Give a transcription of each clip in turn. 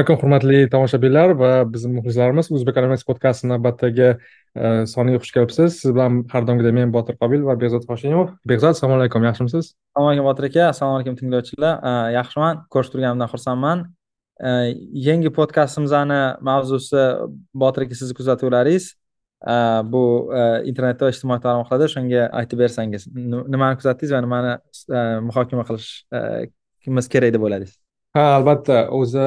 alaykum hurmatli tomoshabinlar va bizni muxlislarimiz o'zbek animatsiya podkasti navbatdagi e, soniga xush kelibsiz. Siz bilan har doimgidek men botir qobil va behzod hoshimov. Behzod assalomu alaykum. Yaxshimisiz? Assalomu alaykum botir aka. Assalomu alaykum tinglovchilar. E, yaxshiman. Ko'rishib turganimdan xursandman. E, yangi podkastimizni mavzusi botir aka sizni kuzatuvlaringiz. Bu internetda va ijtimoiy tarmoqlarda shunga aytib bersangiz nimani kuzatdingiz va nimani muhokama qilishimiz kerak deb o'yladingiz? Ha albatta. O'zi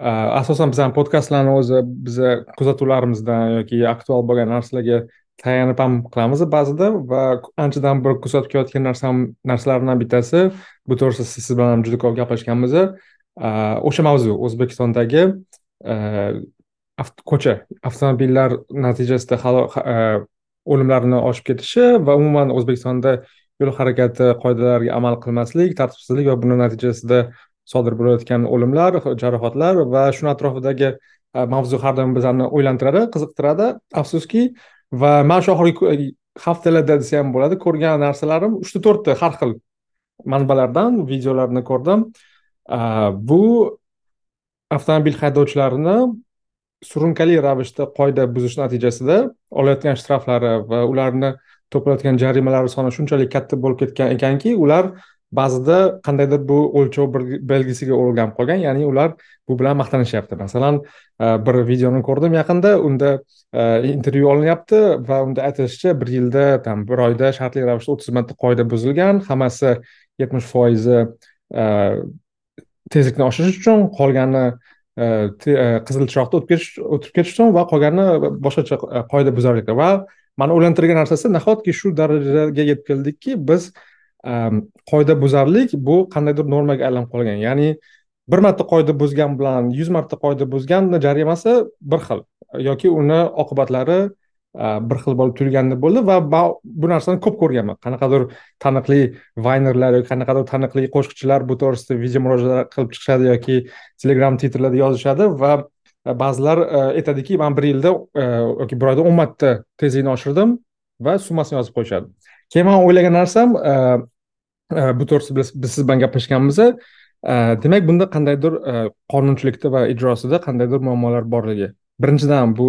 asosan bizani podkastlarni o'zi biza kuzatuvlarimizdan yoki aktual bo'lgan narsalarga tayanib ham qilamiz ba'zida va anchadan beri kuzatib kelayotgan narsam narsalardan bittasi bu to'g'risida siz bilan ham juda ko'p gaplashganmiz o'sha mavzu o'zbekistondagi e, ko'cha avtomobillar natijasida e, o'limlarni oshib ketishi va umuman o'zbekistonda yo'l harakati qoidalariga amal qilmaslik tartibsizlik va buni natijasida sodir bo'layotgan o'limlar jarohatlar va shuni atrofidagi e, mavzu har doim bizlarni o'ylantiradi qiziqtiradi. Afsuski va mana shu oxirgi e, haftalarda desa ham bo'ladi ko'rgan narsalarim uchta to'rtta har xil manbalardan videolarni ko'rdim. E, bu avtomobil haydovchilarini surunkali ravishda qoida buzish natijasida olayotgan shtraflari va ularni to'playotgan jarimalari soni shunchalik katta bo'lib ketgan ekanki ular ba'zida qandaydir bu o'lchov belgisiga o'rganib qolgan ya'ni ular bu bilan maqtanishyapti. Masalan e, bir videoni ko'rdim yaqinda unda e, intervyu olinyapti va unda aytilishicha bir yilda там bir oyda shartli ravishda o'ttiz marta qoida buzilgan hammasi yetmish foizi e, tezlikni oshirish uchun qolgani e, qizil chiroqda o'tib ketish o'tib ketish uchun va qolgani boshqacha qoida buzarliklar. Va mani o'ylantirgan narsasi nahotki shu darajaga yetib keldikki biz qoidabuzarlik bu qandaydir normaga aylanib qolgan. Ya'ni bir marta qoida buzgan bilan yuz marta qoida buzganni jarimasi bir xil yoki uni oqibatlari bir xil bo'lib turganda bo'ldi va bu narsani ko'p ko'rganman. Qanaqadir taniqli vaynerlar yoki qanaqadir taniqli qo'shiqchilar bu to'g'risida video murojaat qilib chiqishadi yoki telegram twitterlarda yozishadi va ba'zilar e, aytadiki man bir yilda e, yoki bir oyda o'n marta tezlikni oshirdim va summasini yozib qo'yishadi. Keyin man o'ylagan narsam e, Э, bu to'g'risida biz siz bilan gaplashganmiz э, demak bunda qandaydir э, qonunchilikda va ijrosida qandaydir muammolar borligi. Birinchidan bu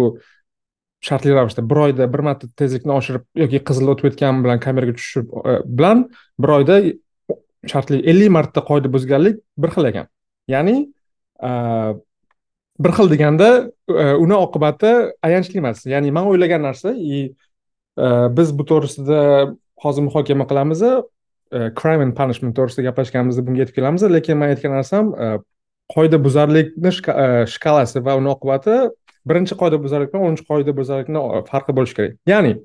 shartli ravishda bir oyda bir marta tezlikni oshirib yoki qizil o'tib ketgani bilan kameraga tushish e, bilan bir oyda shartli ellik marta qoida buzganlik bir xil ekan. Ya'ni e, bir xil deganda e, uni oqibati ayanchli emas. Ya'ni man o'ylagan narsa и biz bu to'g'risida hozir muhokama qilamiz Э, crime and punishment to'g'risida gaplashganimizda bunga yetib kelamiz. Lekin man aytgan narsam e, qoidabuzarlikni e, shkalasi va uni oqibati birinchi qoidabuzarlik bilan o'ninchi qoidabuzarlikni e, farqi bo'lishi kerak. Ya'ni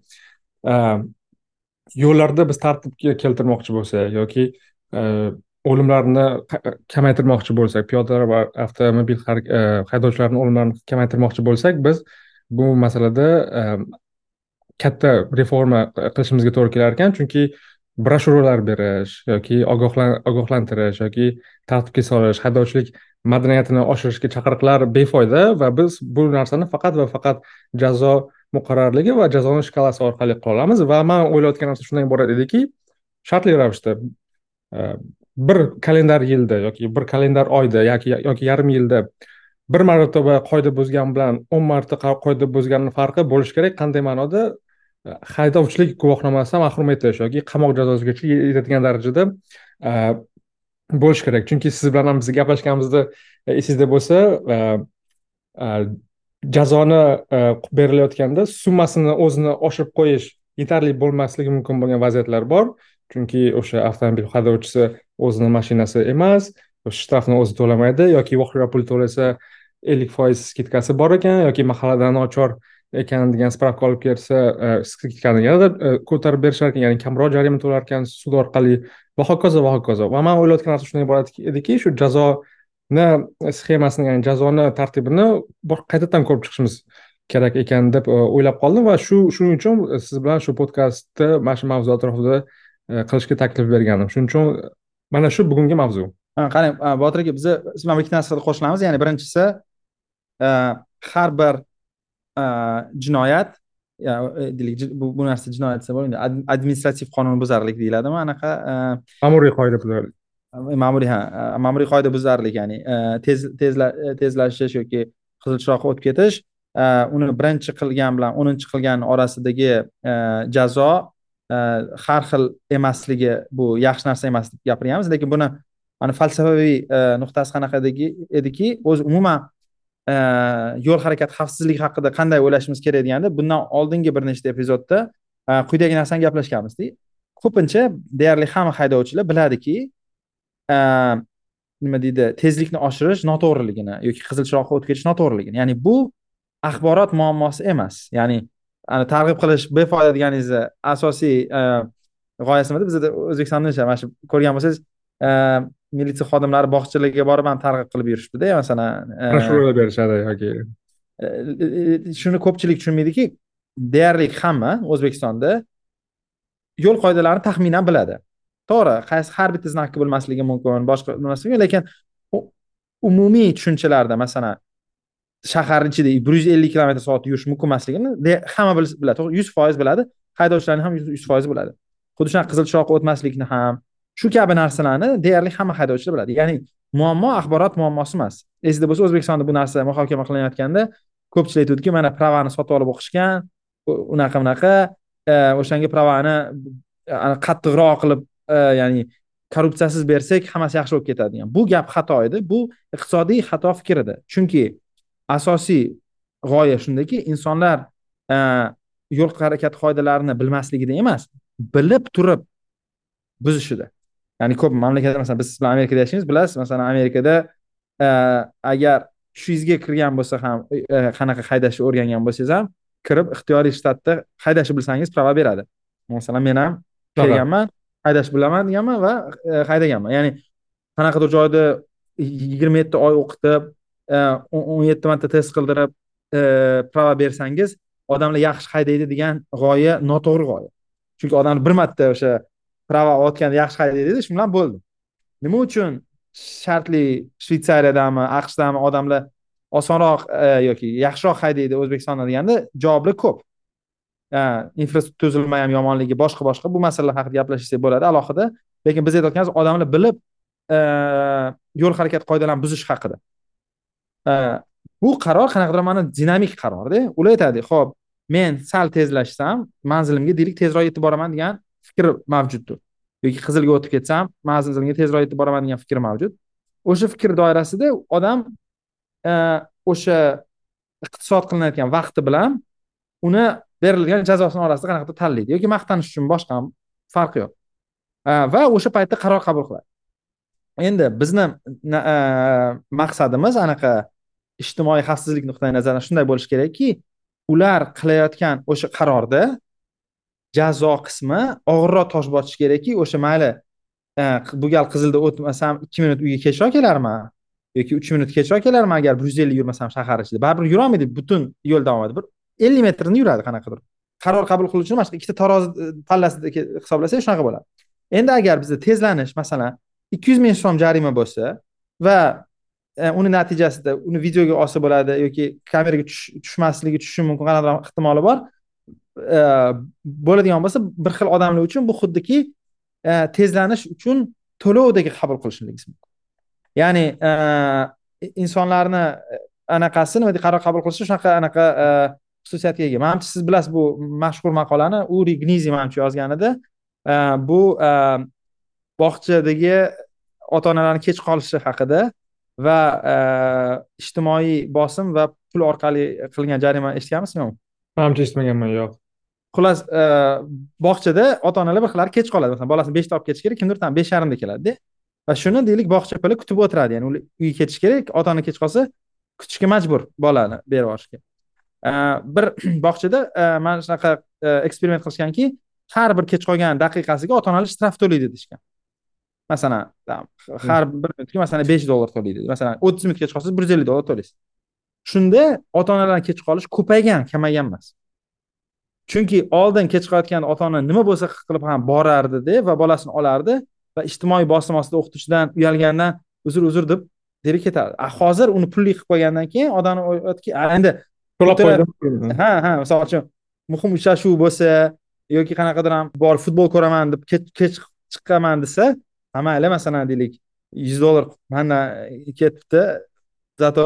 yo'llarda biz tartibga keltirmoqchi bo'lsak yoki o'limlarni kamaytirmoqchi bo'lsak piyodalar va avtomobil haydovchilarni o'limlarini kamaytirmoqchi bo'lsak biz bu masalada katta reforma qilishimizga to'g'ri kelar ekan. Chunki broshyuralar berish yoki ogohlantirish yoki tartibga solish haydovchilik madaniyatini oshirishga chaqiriqlar befoyda va biz bu narsani faqat va faqat jazo muqarrarligi va jazoni shkalasi orqali qila olamiz va man o'ylayotgan narsa shundan iborat ediki shartli ravishda e, bir kalendar yilda yoki bir kalendar oyda yoki yoki yarim yilda bir marotaba qoida buzgan bilan o'n marta qoida buzganni farqi bo'lishi kerak. Qanday ma'noda? Haydovchilik guvohnomasidan mahrum etish yoki qamoq jazosigacha yetadigan darajada e, bo'lishi kerak. Chunki siz bilan ham biz gaplashganimizda e, esingizda bo'lsa e, jazoni berilayotganda summasini o'zini oshirib qo'yish yetarli bo'lmasligi mumkin bo'lgan vaziyatlar bor. Chunki o'sha avtomobil haydovchisi o'zini mashinasi emas shtrafni o'zi to'lamaydi yoki voqea pul to'lasa ellik foiz skidkasi bor ekan yoki mahallada nochor ekan degan spravka olib kelsa e, yanada e, ko'tarib berishar ekan ya'ni kamroq jarima to'lar ekan sud orqali. Va hokazo va hokazo. Va man o'ylayotgan narsa shundan iborat ediki shu jazoni sxemasini ya'ni jazoni tartibini qaytadan ko'rib chiqishimiz kerak ekan deb e, o'ylab qoldim. Va shu shuning uchun siz bilan shu podkastni mana shu mavzu atrofida e, qilishga taklif berganim. Shuning uchun mana shu bugungi mavzu. Qarang botir aka biza mana bu ikkita narsaga qo'shilamiz. Ya'ni birinchisi har bir jinoyat deylik bu bu narsa jinoyat desa bo'lmaydi administrativ qonunbuzarlik deyiladimi anaqa ma'muriy qoidabuzarlik ma'muriy ha ma'muriy qoidabuzarlik ya'ni tez tezlashish yoki qizil chiroqqa o'tib ketish uni birinchi qilgan bilan o'ninchi qilgan orasidagi jazo har xil emasligi bu yaxshi narsa emas deb gapirganmiz lekin buni falsafaviy nuqtasi qanaqa ediki o'zi umuman yo'l harakati xavfsizligi haqida qanday o'ylashimiz kerak deganda bundan oldingi bir nechta epizodda e, quyidagi narsani gaplashganmizda ko'pincha deyarli hamma haydovchilar biladiki e, nima deydi tezlikni oshirish noto'g'riligini yoki qizil chiroqqa o'tib ketish noto'g'riligini. Ya'ni bu axborot muammosi emas. Ya'ni ani targ'ib qilish befoyda deganingizni asosiy e, g'oyasi nimada? Bizada o'zbekistonda mana shu ko'rgan bo'lsangiz militsiya xodimlari bog'chalarga borib ham targ'ib qilib yurishibdida masalan broshuralar berishadi yoki? Shuni ko'pchilik tushunmaydiki deyarli hamma o'zbekistonda yo'l qoidalarini taxminan biladi. To'g'ri qaysi har bitta znakka bilmasligi mumkin boshqa bilmasligi lekin umumiy tushunchalarda masalan shahar ichida bir yuz ellik kilometr soat yurish mumkin emasligini hamma biladi to'g'ri yuz foiz biladi haydovchilarni ham yuz foiz biladi. Xuddi shunaqa qizil chiroqqa o'tmaslikni ham shu kabi narsalarni deyarli hamma haydovchilar biladi. Ya'ni muammo axborot muammosi emas. Esingda bo'lsa o'zbekistonda bu narsa muhokama qilinayotganda ko'pchilik aytuvdiki mana pravani sotib olib o'qishgan unaqa bunaqa e, o'shanga pravani e, qattiqroq qilib e, ya'ni korrupsiyasiz bersak hammasi yaxshi bo'lib ketadi degan. Bu gap xato edi. Bu iqtisodiy xato fikr edi. Chunki asosiy g'oya shundaki insonlar yo'l harakati qoidalarini bilmasligida emas bilib turib buzishida. Ya'ni ko'p mamlakatlar masalan biz siz bilan amerikada yashaymiz bilasiz masalan amerikada agar tushingizga kirgan bo'lsa ham qanaqa haydashni o'rgangan bo'lsangiz ham kirib ixtiyoriy shtatda haydashni bilsangiz prava beradi. Masalan men ham kelganman haydashni bilaman deganman va e, haydaganman. Ya'ni qanaqadir joyda yigirma yetti oy o'qitib e, o'n yetti marta test qildirib e, prava bersangiz odamlar yaxshi haydaydi degan g'oya noto'g'ri g'oya. Chunki odamlar bir marta o'sha prava olayotganda yaxshi haydaydi shu bilan bo'ldi. Nima uchun shartli shvetsariyadami aqshdami odamlar osonroq e, yoki yaxshiroq haydaydi o'zbekistonda deganda javoblar ko'p. Infrastruktura tuzilma ham yomonligi boshqa boshqa bu masalalar haqida gaplashsak bo'ladi. Alohida lekin biz aytayotganimiz odamlar bilib e, yo'l harakati qoidalarini buzish haqida. E, bu qaror qanaqadir ma'noda dinamik qarorda. Ular aytadi ho'p men sal tezlashsam manzilimga deylik tezroq yetib boraman degan fikr mavjuddir. Yoki qizilga o'tib ketsam manzilimga tezroq yetib boraman degan fikr mavjud. O'sha fikr doirasida odam e, o'sha iqtisod qilinayotgan vaqti bilan uni berilgan jazosini orasida qanaqadir tanlaydi yoki maqtanish uchun boshqa farqi yo'q. E, va o'sha paytda qaror qabul qiladi. Endi bizni e, maqsadimiz anaqa ijtimoiy xavfsizlik nuqtai nazaridan shunday bo'lishi kerakki ular qilayotgan o'sha qarorda jazo qismi og'irroq tosh botishi kerakki o'sha mayli e, bu gal qizilda o'tmasam ikki minut uyga kechroq kelarman yoki uch minut kechroq kelarman agar bir yuz ellik yurmasam shahar ichida. Baribir yurolmaydi butun yo'l davomida bir ellik metrini yuradi qanaqadir. Qaror qabul qilish uchun mana shu ikkita tarozi e, pallasida hisoblasak shunaqa bo'ladi. Endi agar bizda tezlanish masalan ikki yuz ming so'm jarima bo'lsa va e, uni natijasida uni videoga olsa bo'ladi yoki kameraga tushmasligi tushishi mumkin qanaqadir ehtimoli bor E, bo'ladigan bo'lsa bir xil odamlar uchun bu xuddiki e, tezlanish uchun to'lovdagi qabul qilishingiz mumkin. Ya'ni e, insonlarni anaqasi nima deydi qaror qabul qilishi shunaqa anaqa xususiyatga ega. Manimcha siz bilasiz bu mashhur maqolani uri gnizi manimcha yozgan edi. Bu bog'chadagi ota onalarni kech qolishi haqida va ijtimoiy bosim va pul orqali qilingan jarima eshitganmisizmi? Manimcha eshitmaganman yo'q. Xullas e, bog'chada ota onalar bir xillari kech qoladi. Masalan bolasini beshda olib ketish kerak kimdir там besh yarimda keladida. Va shuni deylik bog'cha puli kutib o'tiradi. Ya'ni ular uyga ketish kerak ota ona kech qolsa kutishga majbur bolani berib yuborishga e, bir bog'chada e, mana shunaqa eksperiment qilishganki har bir kech qolgan daqiqasiga ota onalar shtraf to'laydi deyishgan. Masalan har bir minutga masalan besh dollar to'laydi. Masalan o'ttiz minut kech qolsangiz bir yuz ellik dollar to'laysiz. Shunda ota onalar kech qolish ko'paygan kamaygan emas. Chunki oldin kech qolayotganda ota ona nima bo'lsa qilib ham borardida va bolasini olardi va ijtimoiy bosim ostida o'qituvchidan uyalgandan uzr uzr deb berib ketardi hozir uni pulli qilib qo'ygandan keyin odamni o'ylayaptiki endi to'lab qo'ydim. Ha ha misol uchun muhim uchrashuv bo'lsa yoki qanaqadir ham borib futbol ko'raman deb kech chiqqanman desa mayli masalan deylik yuz dollar mandan ketibdi zato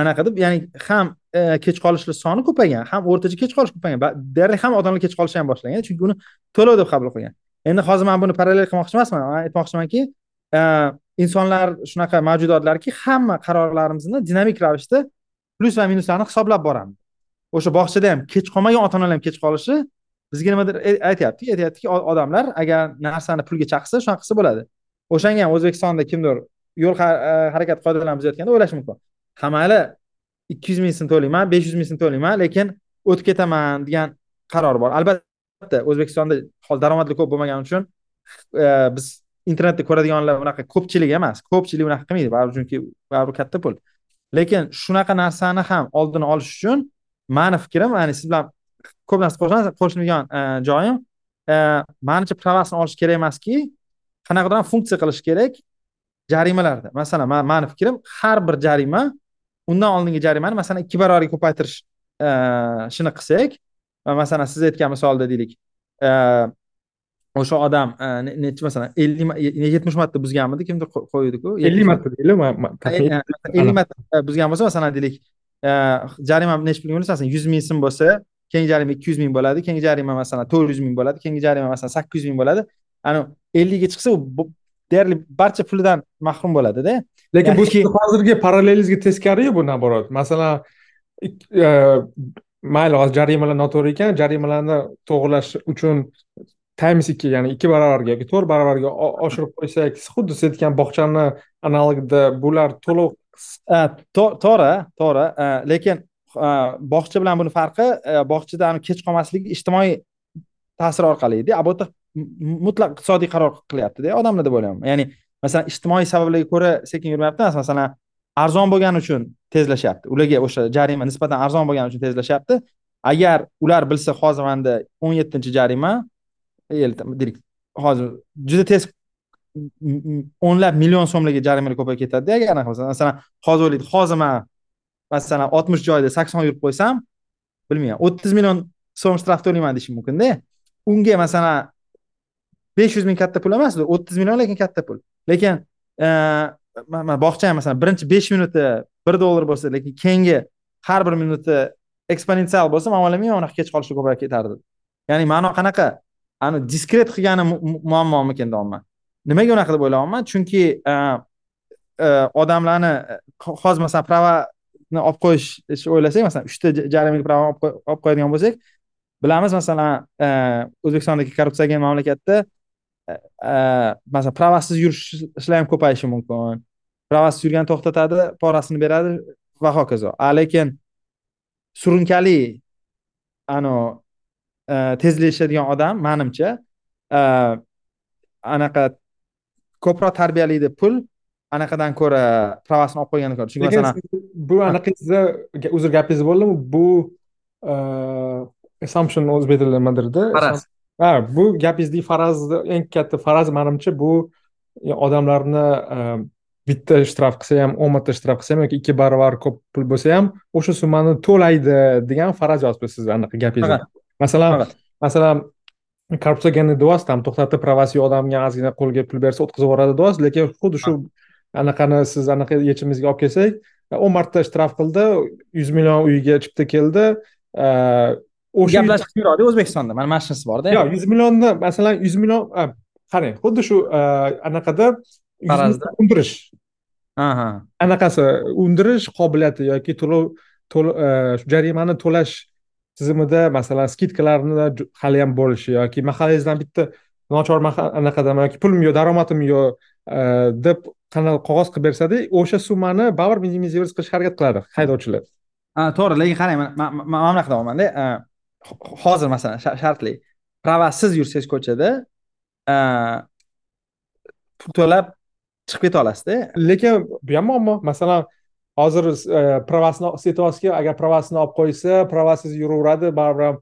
anaqa deb ya'ni ham E, kech qolishlar soni ko'paygan ham o'rtacha kech qolish ko'paygan deyarli hamma odamlar kech qolishni ham boshlagan chunki uni to'lov deb qabul qilgan. Endi hozir man buni parallel qilmoqchi emasman man aytmoqchimanki e, insonlar shunaqa mavjudotlarki hamma qarorlarimizni dinamik ravishda plyus va minuslarni hisoblab boramiz. O'sha bog'chada ham kech qolmagan ota onalar ham kech qolishi bizga nimadir e, aytyaptiki aytyapti aytyaptiki odamlar agar narsani pulga chaqsa shunaqa qilsa bo'ladi. O'shanga ham o'zbekistonda kimdir yo'l harakat qoidalarini buzayotganda o'ylashi mumkin. Ha mayli ikki yuz ming so'm to'layman besh yuz ming so'm to'layman lekin o'tib ketaman degan qaror bor. Albatta o'zbekistonda hozir daromadli ko'p bo'lmagani uchun e, biz internetda ko'radiganlar unaqa ko'pchilik emas ko'pchilik unaqa qilmaydi baribir chunki baribir katta pul. Lekin shunaqa narsani ham oldini olish uchun mani fikrim ya'ni siz bilan ko'p narsa qo'shilmaydigan e, joyim e, manimcha pravasini olish kerak emaski qanaqadir funksiya qilish kerak jarimalarda. Masalan mani fikrim har bir jarima undan oldingi jarimani masalan ikki barobarga ko'paytirish e, shuni qilsak masalan siz aytgan misolda deylik o'sha odam nechi masalan ellik yetmish marta buzganmidi kimdir qo'ydiku? Ellik marta deylik. ellik marta buzgan bo'lsa masalan deylik jarima nechi pulga masalan yuz ming so'm bo'lsa keyingi jarima ikki yuz ming bo'ladi keyingi jarima masalan to'rt yuz ming bo'ladi keyingi jarima masalan sakkiz yuz ming bo'ladi. Ani ellikga chiqsa u deyarli barcha pulidan mahrum bo'ladida. Lekin bu hozirgi parallelizmga teskariyu bu наоборот masalan e, mayli hozir jarimalar noto'g'ri ekan. Jarimalarni to'g'irlash uchun times ikki ya'ni ikki barobarga yoki to'rt barobarga oshirib qo'ysak xuddi siz aytgan bog'chani analogida bular to'lov to'g'ri to'g'ri. Lekin bog'cha bilan buni farqi bog'chada kech qolmasligi ijtimoiy ta'sir orqali edi. A bu yerda mutlaq iqtisodiy qaror qilyaptida odamlar deb o'ylayman ya'ni masalan ijtimoiy sabablarga ko'ra sekin yurmayapti emas masalan arzon bo'lgani uchun tezlashyapti. Ularga o'sha jarima nisbatan arzon bo'lgani uchun tezlashyapti. Agar ular bilsa hozir manda o'n yettinchi jarima deylik hozir juda tez o'nlab million so'mlarga jarimalar ko'payib ketadida agar anaqa bo'lsa masalan hozir o'ylaydi hozir man masalan oltmish joyda sakson yurib qo'ysam bilmayman o'ttiz million so'm shtraf to'layman deyishi mumkinda. Unga masalan besh yuz ming katta pul emasdi o'ttiz million lekin katta pul. Lekin e, bog'cha ham masalan birinchi besh minuti bir dollar bo'lsa lekin keyingi har bir minuti eksponensial bo'lsa man o'ylamayman unaqa kech qolishi ko'payib ketardi. Ya'ni ma'no qanaqa? Ani diskret qilgani muammomikin deyapman. Nimaga unaqa deb o'ylayapman? Chunki e, e, odamlarni e, hozir masalan pravani olib qo'yish o'ylasak masalan uchta jarimaga prava olib qo'yadigan bo'lsak bilamiz masalan o'zbekistondagi korrupsiyaga mamlakatda masalan pravasiz yurishlar ham ko'payishi mumkin. Pravasiz yurgani to'xtatadi porasini beradi va hokazo. A lekin surunkali anavi tezlashadigan odam manimcha anaqa ko'proq tarbiyalaydi pul anaqadan ko'ra pravasini olib qo'ygandan ko'ra. Chunki masalan bu anaqangizda uzr gapingiz bo'ldimi? Bu assumption o'zbek tilida nimadirda faraz ha bu gapingizdagi farazni eng katta faraz manimcha bu odamlarni e, bitta shtraf qilsa ham o'n marta shtraf qilsa ham yoki ikki barobar ko'p pul bo'lsa ham o'sha summani to'laydi degan faraz yozibsiz anaqa gapingizda masalan masalan korrupsiyagani deyapsiz там to'xtatib pravasi yo'q odamga ozgina qo'lga pul bersa o'tkazib yuboradi deyapsiz lekin xuddi shu anaqani siz anaqa yechimimizga olib kelsak o'n marta shtraf qildi yuz million uyiga chipta keldi e, o'sha gaplashib yuradi o'zbekistonda mana mana shunisi borda. Yo'q yuz millionni masalan yuz million qarang xuddi shu anaqada undirish. Anaqasi undirish qobiliyati yoki to'lov jarimani to'lash tizimida masalan skidkalarni hali ham bo'lishi yoki mahallangizdan bitta nochor anaqadan yoki pulim yo'q daromadim yo'q deb qanaqa qog'oz qilib bersada o'sha summani baribir minimizirovать qilishga harakat qiladi haydovchilar. To'g'ri lekin qarang man mana bunaqa deyapmanda hozir masalan shartli. Pravasiz yursangiz ko'chada pul to'lab chiqib keta olasizda lekin bu ham muammo. Masalan hozir pravasini setovskiy agar pravasini olib qo'ysa pravasiz yuraveradi baribir ham.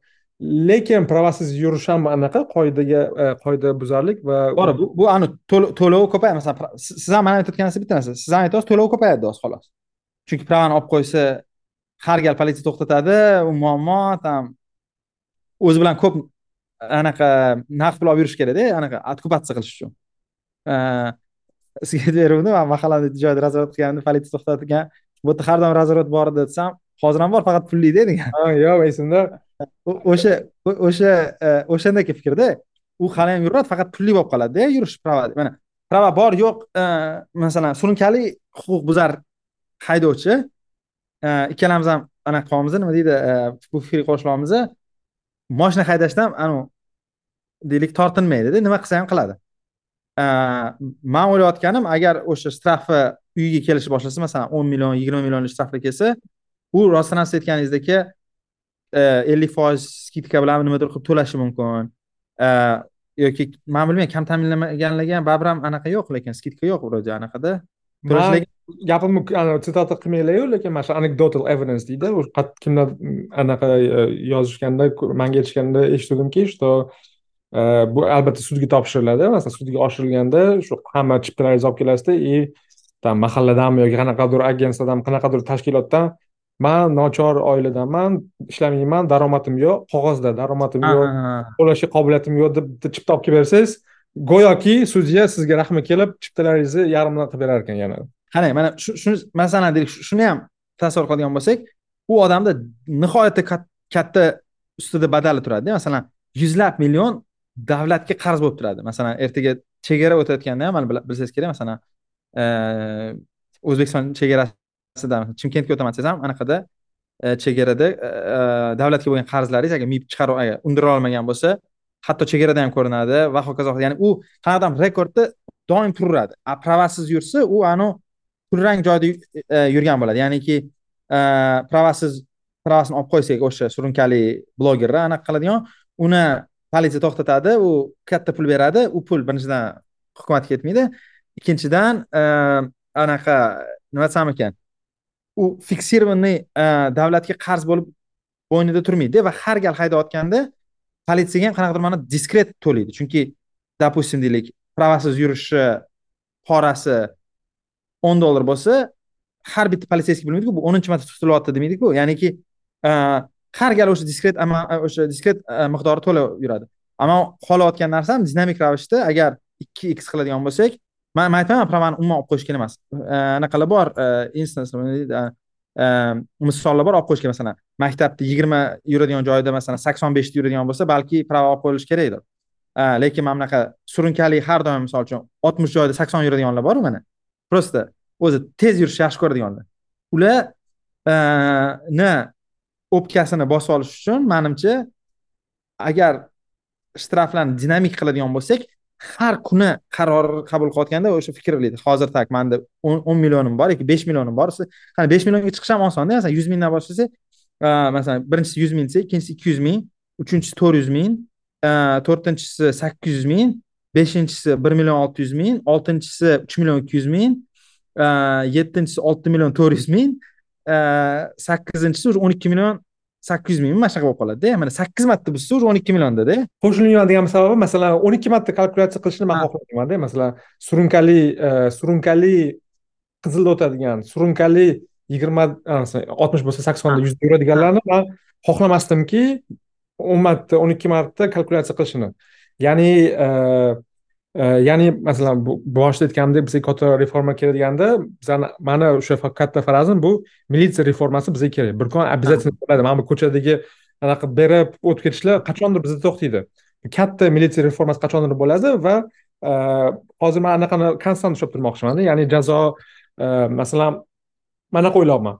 Lekin pravasiz yurish ham anaqa qoidaga qoida buzarlik va to'g'ri bu bu ani to'lov ko'payadi. Masalan siz ham mana aytayotgan narsa bitta narsa. Siz ham aytyapsiz to'lov ko'payadi deyapsiz xolos. Chunki pravani olib qo'ysa har gal politsiya to'xtatadi u muammo там o'zi bilan ko'p anaqa naqd pul olib yurish kerakda anaqa okkupatsiya qilish uchun. Sizga beruvdi man mahallada joyda razvorot qilganda politsiya to'xtatgan bu yerda har doim razvorot bor edi desam hozir ham bor faqat pullikda degan. Yo'q esimda. O'sha o'sha e, o'shandagi fikrda u hali ham yuradi faqat pulli bo'lib qoladida yurish prava mana prava bor yo'q e, masalan surunkali huquq buzar haydovchi e, ikkalamiz ham anaqa qilyapmiz nima deydi bu fikrga qo'shilyapmiz moshina haydashdan anavi deylik tortinmaydida nima qilsa ham qiladi. Man o'ylayotganim agar o'sha shtrafi uyiga kelishni boshlasa masalan o'n million yigirma millionlik shtrafga kelsa u rostdan siz aytganingizdek ellik foiz skidka bilan nimadir qilib to'lashi mumkin. E, yoki man bilmayman kam ta'minlanmaganlarga ham baribir ham anaqa yo'q lekin skidka yo'q вроде anaqada. Gapimni sitata qilmanglaryu lekin mana shu anekdotal evidence deydi kimdan anaqa e, yozishganda manga aytishganda eshituvdimki что bu albatta sudga topshiriladi masalan sudga oshirilganda shu hamma chiptalaringizni olib kelasizda и там mahalladanmi yoki qanaqadir agentstvadan qanaqadir tashkilotdan man nochor oiladanman ishlamayman daromadim yo'q qog'ozda daromadim yo'q to'lashga qobiliyatim yo'q deb bitta chipta olib kelib bersangiz go'yoki sudya sizga rahmi kelib chiptalaringizni yarmini qilib berar ekan yana. Qarang mana shu masalan deylik shuni ham tasavvur qiladigan bo'lsak u odamda nihoyatda katta ustida badali turadida masalan yuzlab million davlatga qarz bo'lib turadi. Masalan ertaga chegara o'tayotganda ham bilsangiz kerak masalan o'zbekiston chegarasida chimkentga o'taman desangiz ham anaqada chegarada davlatga bo'lgan qarzlaringiz agar mib chiqarib agar undira olmagan bo'lsa hatto chegarada ham ko'rinadi va hokazo ya'ni u qanaqadir rekordda doim turaveradi a pravasiz yursa u anavi kulrang joyda e, yurgan bo'ladi. Ya'niki e, pravasiz pravasini olib qo'ysak o'sha surunkali blogerni anaqa qiladigan uni politsiya to'xtatadi u katta pul beradi u pul birinchidan hukumatga ketmaydi ikkinchidan e, anaqa nima desam ekan u fiksированный davlatga qarz bo'lib bo'ynida turmaydi va har gal haydayotganda politsiyaga ham qanaqadir ma'noda diskret to'laydi. Chunki допустим deylik pravasiz yurishi porasi o'n dollar bo'lsa har bitta politseyskiy bilmaydiku bu o'ninchi marta tutilyapti demaydiku. Ya'niki e, har gal o'sha diskret o'sha diskret e, miqdori to'la yuradi. Ammo xohlayotgan narsam dinamik ravishda agar ikki x qiladigan bo'lsak man man aytmayman pravani umuman olib qo'yish kerak emas e, anaqalar bor instance nima deydi Ehm, misollar bor olib qo'yish kerak masalan maktabda yigirma yuradigan joyda masalan sakson beshta yuradigan bo'lsa balki prava olib qo'yilishi kerakdir lekin mana bunaqa surunkali har doim misol uchun oltmish joyda sakson yuradiganlar boru mana. Просто o'zi tez yurishni yaxshi ko'radiganlar. Ularni o'pkasini bosib olish uchun manimcha agar shtraflarni dinamik qiladigan bo'lsak har kuni qaror qabul qilayotganda o'sha fikr qilaydi hozir так manda o'n millionim bor yoki besh millionim bor. Qani besh millionga chiqish ham osonda masalan yuz mingdan boshlasa masalan birinchisi yuz ming desa ikkinchisi ikki yuz ming uchinchisi to'rt yuz ming to'rtinchisi sakkiz yuz ming beshinchisi bir million olti yuz ming oltinchisi uch million ikki yuz ming yettinchisi olti million to'rt yuz ming sakkizinchisi уже o'n ikki million sakkiz yuz mingmi mana shunaqa bo'lib qoladida. Mana sakkiz marta buzsa уже o'n ikki milliondada. Qo'shilmaydigan sababi masalan o'n ikki marta kalkulyatsiya qilishni man xohlaymanda masalan surunkali e, surunkali qizilda o'tadigan surunkali yigirma oltmish bo'lsa saksonda yuzda yuradiganlarni man xohlamasdimki o'n marta o'n ikki marta kalkulyatsiya qilishini. Ya'ni e, ya'ni masalan boshida aytganimdek bizga katta reforma kerak deganda bizani mani o'sha katta farazim bu militsiya reformasi bizga kerak. Bir kun обязательно bo'ladi. Mana bu ko'chadagi anaqa berib o'tib ketishlar qachondir bizda to'xtaydi. Katta militsiya reformasi qachondir bo'ladi va hozir man anaqani konstant ushlab turmoqchimanda. Ya'ni jazo masalan man anaqa o'ylayapman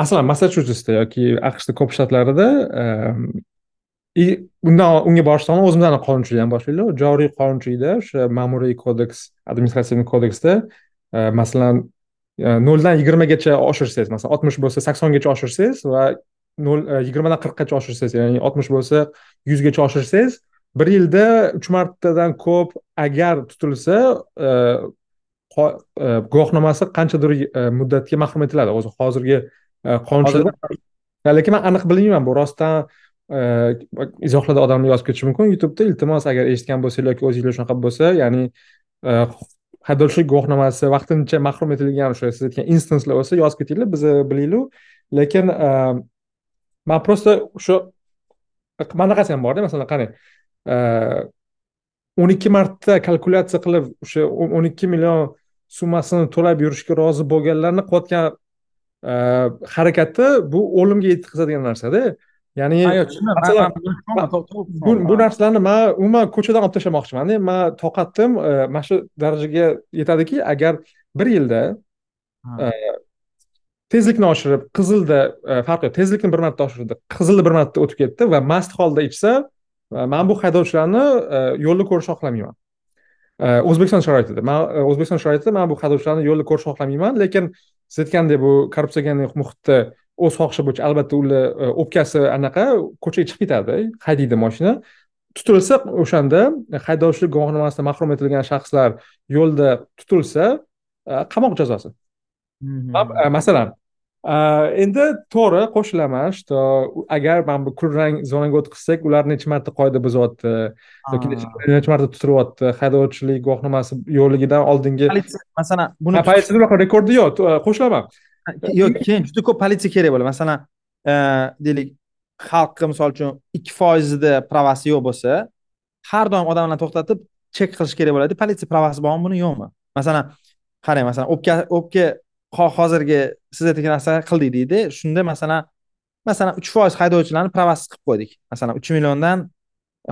masalan massachusetsda yoki aqshni ko'p shtatlarida и undan unga borishdan o'zimizni qonunchilikdan boshlaylik joriy qonunchilikda o'sha ma'muriy kodeks administrativ kodeksda e, masalan e, noldan yigirmagacha oshirsangiz masalan oltmish bo'lsa saksongacha oshirsangiz va nol e, yigirmadan qirqqacha oshirsangiz ya'ni oltmish bo'lsa yuzgacha oshirsangiz bir yilda uch martadan ko'p agar tutilsa guvohnomasi qanchadir muddatga mahrum etiladi. O'zi hozirgi qonunchilik lekin man aniq bilmayman bu rostdan Э, izohlarda odamlar yozib ketishi mumkin. Youtubeda iltimos agar eshitgan bo'lsanglar yoki o'zinglar shunaqa bo'lsa ya'ni e, haydovchilik guvohnomasi vaqtincha mahrum etilgan o'sha siz aytgan instanslar bo'lsa yozib ketinglar biz e, bilaylik lekin e, man просто mana bunaqasi ham borda masalan qarang o'n ikki marta kalkulyatsiya qilib o'sha o'n ikki million summasini to'lab yurishga rozi bo'lganlarni qilayotgan harakati bu o'limga yetkazadigan narsada. Ya'ni masalan bu narsalarni man umuman ko'chadan olib tashlamoqchimanda man toqatim e, mana shu darajaga yetadiki agar bir yilda tezlikni oshirib qizilda farqi yo'q tezlikni bir marta oshirdi qizilda bir marta o'tib ketdi va mast holda ichsa man bu haydovchilarni e, yo'lda ko'rishni xohlamayman. E, o'zbekiston sharoitida man e, o'zbekiston sharoitida man bu haydovchilarni yo'lda ko'rishni xohlamayman lekin siz aytgandek bu korrupsiogen muhitda o'z xohishi bo'yicha albatta ular o'pkasi anaqa ko'chaga chiqib ketadi. Haydaydi moshina. Tutilsa o'shanda haydovchilik guvohnomasidan mahrum etilgan shaxslar yo'lda tutilsa qamoq jazosi. Masalan endi to'g'ri qo'shilaman что agar mana bu kulrang zonaga o'tkazsak ular necha marta qoida buzyapti? Yoki necha marta tutilyapti? Haydovchilik guvohnomasi yo'qligidan oldingi politsiya masalan buni politsiyada bunaqa rekordi yo'q qo'shilaman. Yo'q keyin juda ko'p politsiya kerak bo'ladi. Masalan deylik xalqqa misol uchun ikki foizida pravasi yo'q bo'lsa har doim odamlarni to'xtatib chek qilish kerak bo'ladi. Politsiya pravasi bormi buni yo'qmi? Masalan qarang masalan o'pka o'pka hozirgi siz aytgan narsa qildik deydi. Shunda masalan masalan uch foiz haydovchilarni pravasiz qilib qo'ydik. Masalan uch milliondan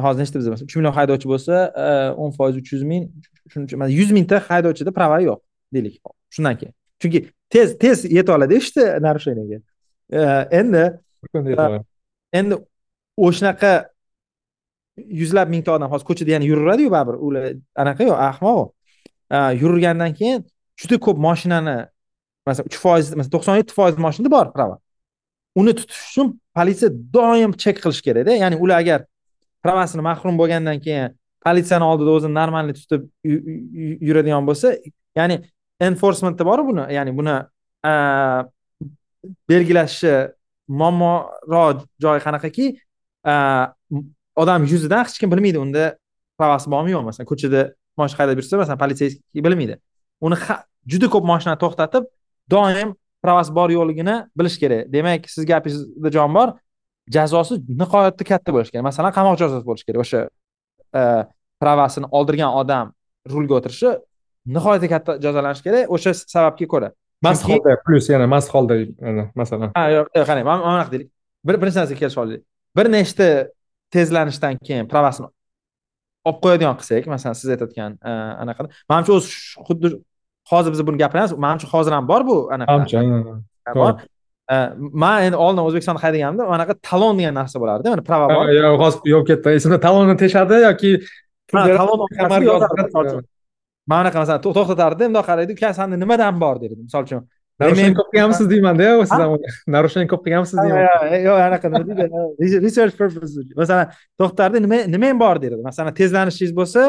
hozir nechta bizda? Uch million haydovchi bo'lsa e, o'n foiz uch yuz ming shuning yuz mingta haydovchida prava yo'q deylik shundan keyin. Chunki tez tez yeta oladi ishni нарушениеga e, endi endi o'shanaqa yuzlab mingta odam hozir ko'chada yana yuraveradiyu baribir. Ular anaqa yo'q ahmoq e, yurgandan keyin juda ko'p moshinani masalan uch foiz masalan to'qson yetti foiz moshinada bor prava uni tutish uchun politsiya doim chek qilish kerakda ya'ni ular agar pravasini mahrum bo'lgandan keyin politsiyani oldida o'zini normalniy tutib yuradigan bo'lsa ya'ni enforcementda boru buni. Ya'ni buni belgilashi muammoroq joyi qanaqaki odam yuzidan hech kim bilmaydi. Unda pravasi bormi yo'qmi? Masalan ko'chada moshina haydab yursa masalan politseyskiy bilmaydi. Uni juda ko'p moshinani to'xtatib doim pravasi bor yo'qligini bilish kerak. Demak siz gapingizda jon bor. Jazosi nihoyatda katta bo'lishi kerak. Masalan qamoq jazosi bo'lishi kerak. O'sha e, pravasini oldirgan odam rulga o'tirishi nihoyatda katta jazolanishi kerak. O'sha sababga ko'ra. Mast holda plyus yana mast holda masalan. Ha yo'q qarang mana bunaqa deylik bir birinchi narsaga kelishib olaylik bir nechta tezlanishdan keyin pravasini olib qo'yadigan qilsak masalan siz aytayotgan e, anaqa manimcha o'zi xuddi hozir biz buni gapiramiz. Manimcha hozir ham bor bu anaqa bor. Man endi oldin o'zbekistonda haydaganimda anaqa talon degan narsa bo'lardi mana prava bor. Yo'q hozir yo'q ketdi. Esimda talonni teshadi yoki talon mana bunaqa masalan to'xtatardi bundoq qaraydi uka sanda nimadan bor? derdi misol uchun narushение ko'p qilganmisiz deymanda siz ko'p qilganmisiz deyman. yo'q anaqa nima deydi research purpose masalan to'xtardi nima nimang bor? derdi masalan tezlanishingiz bo'lsa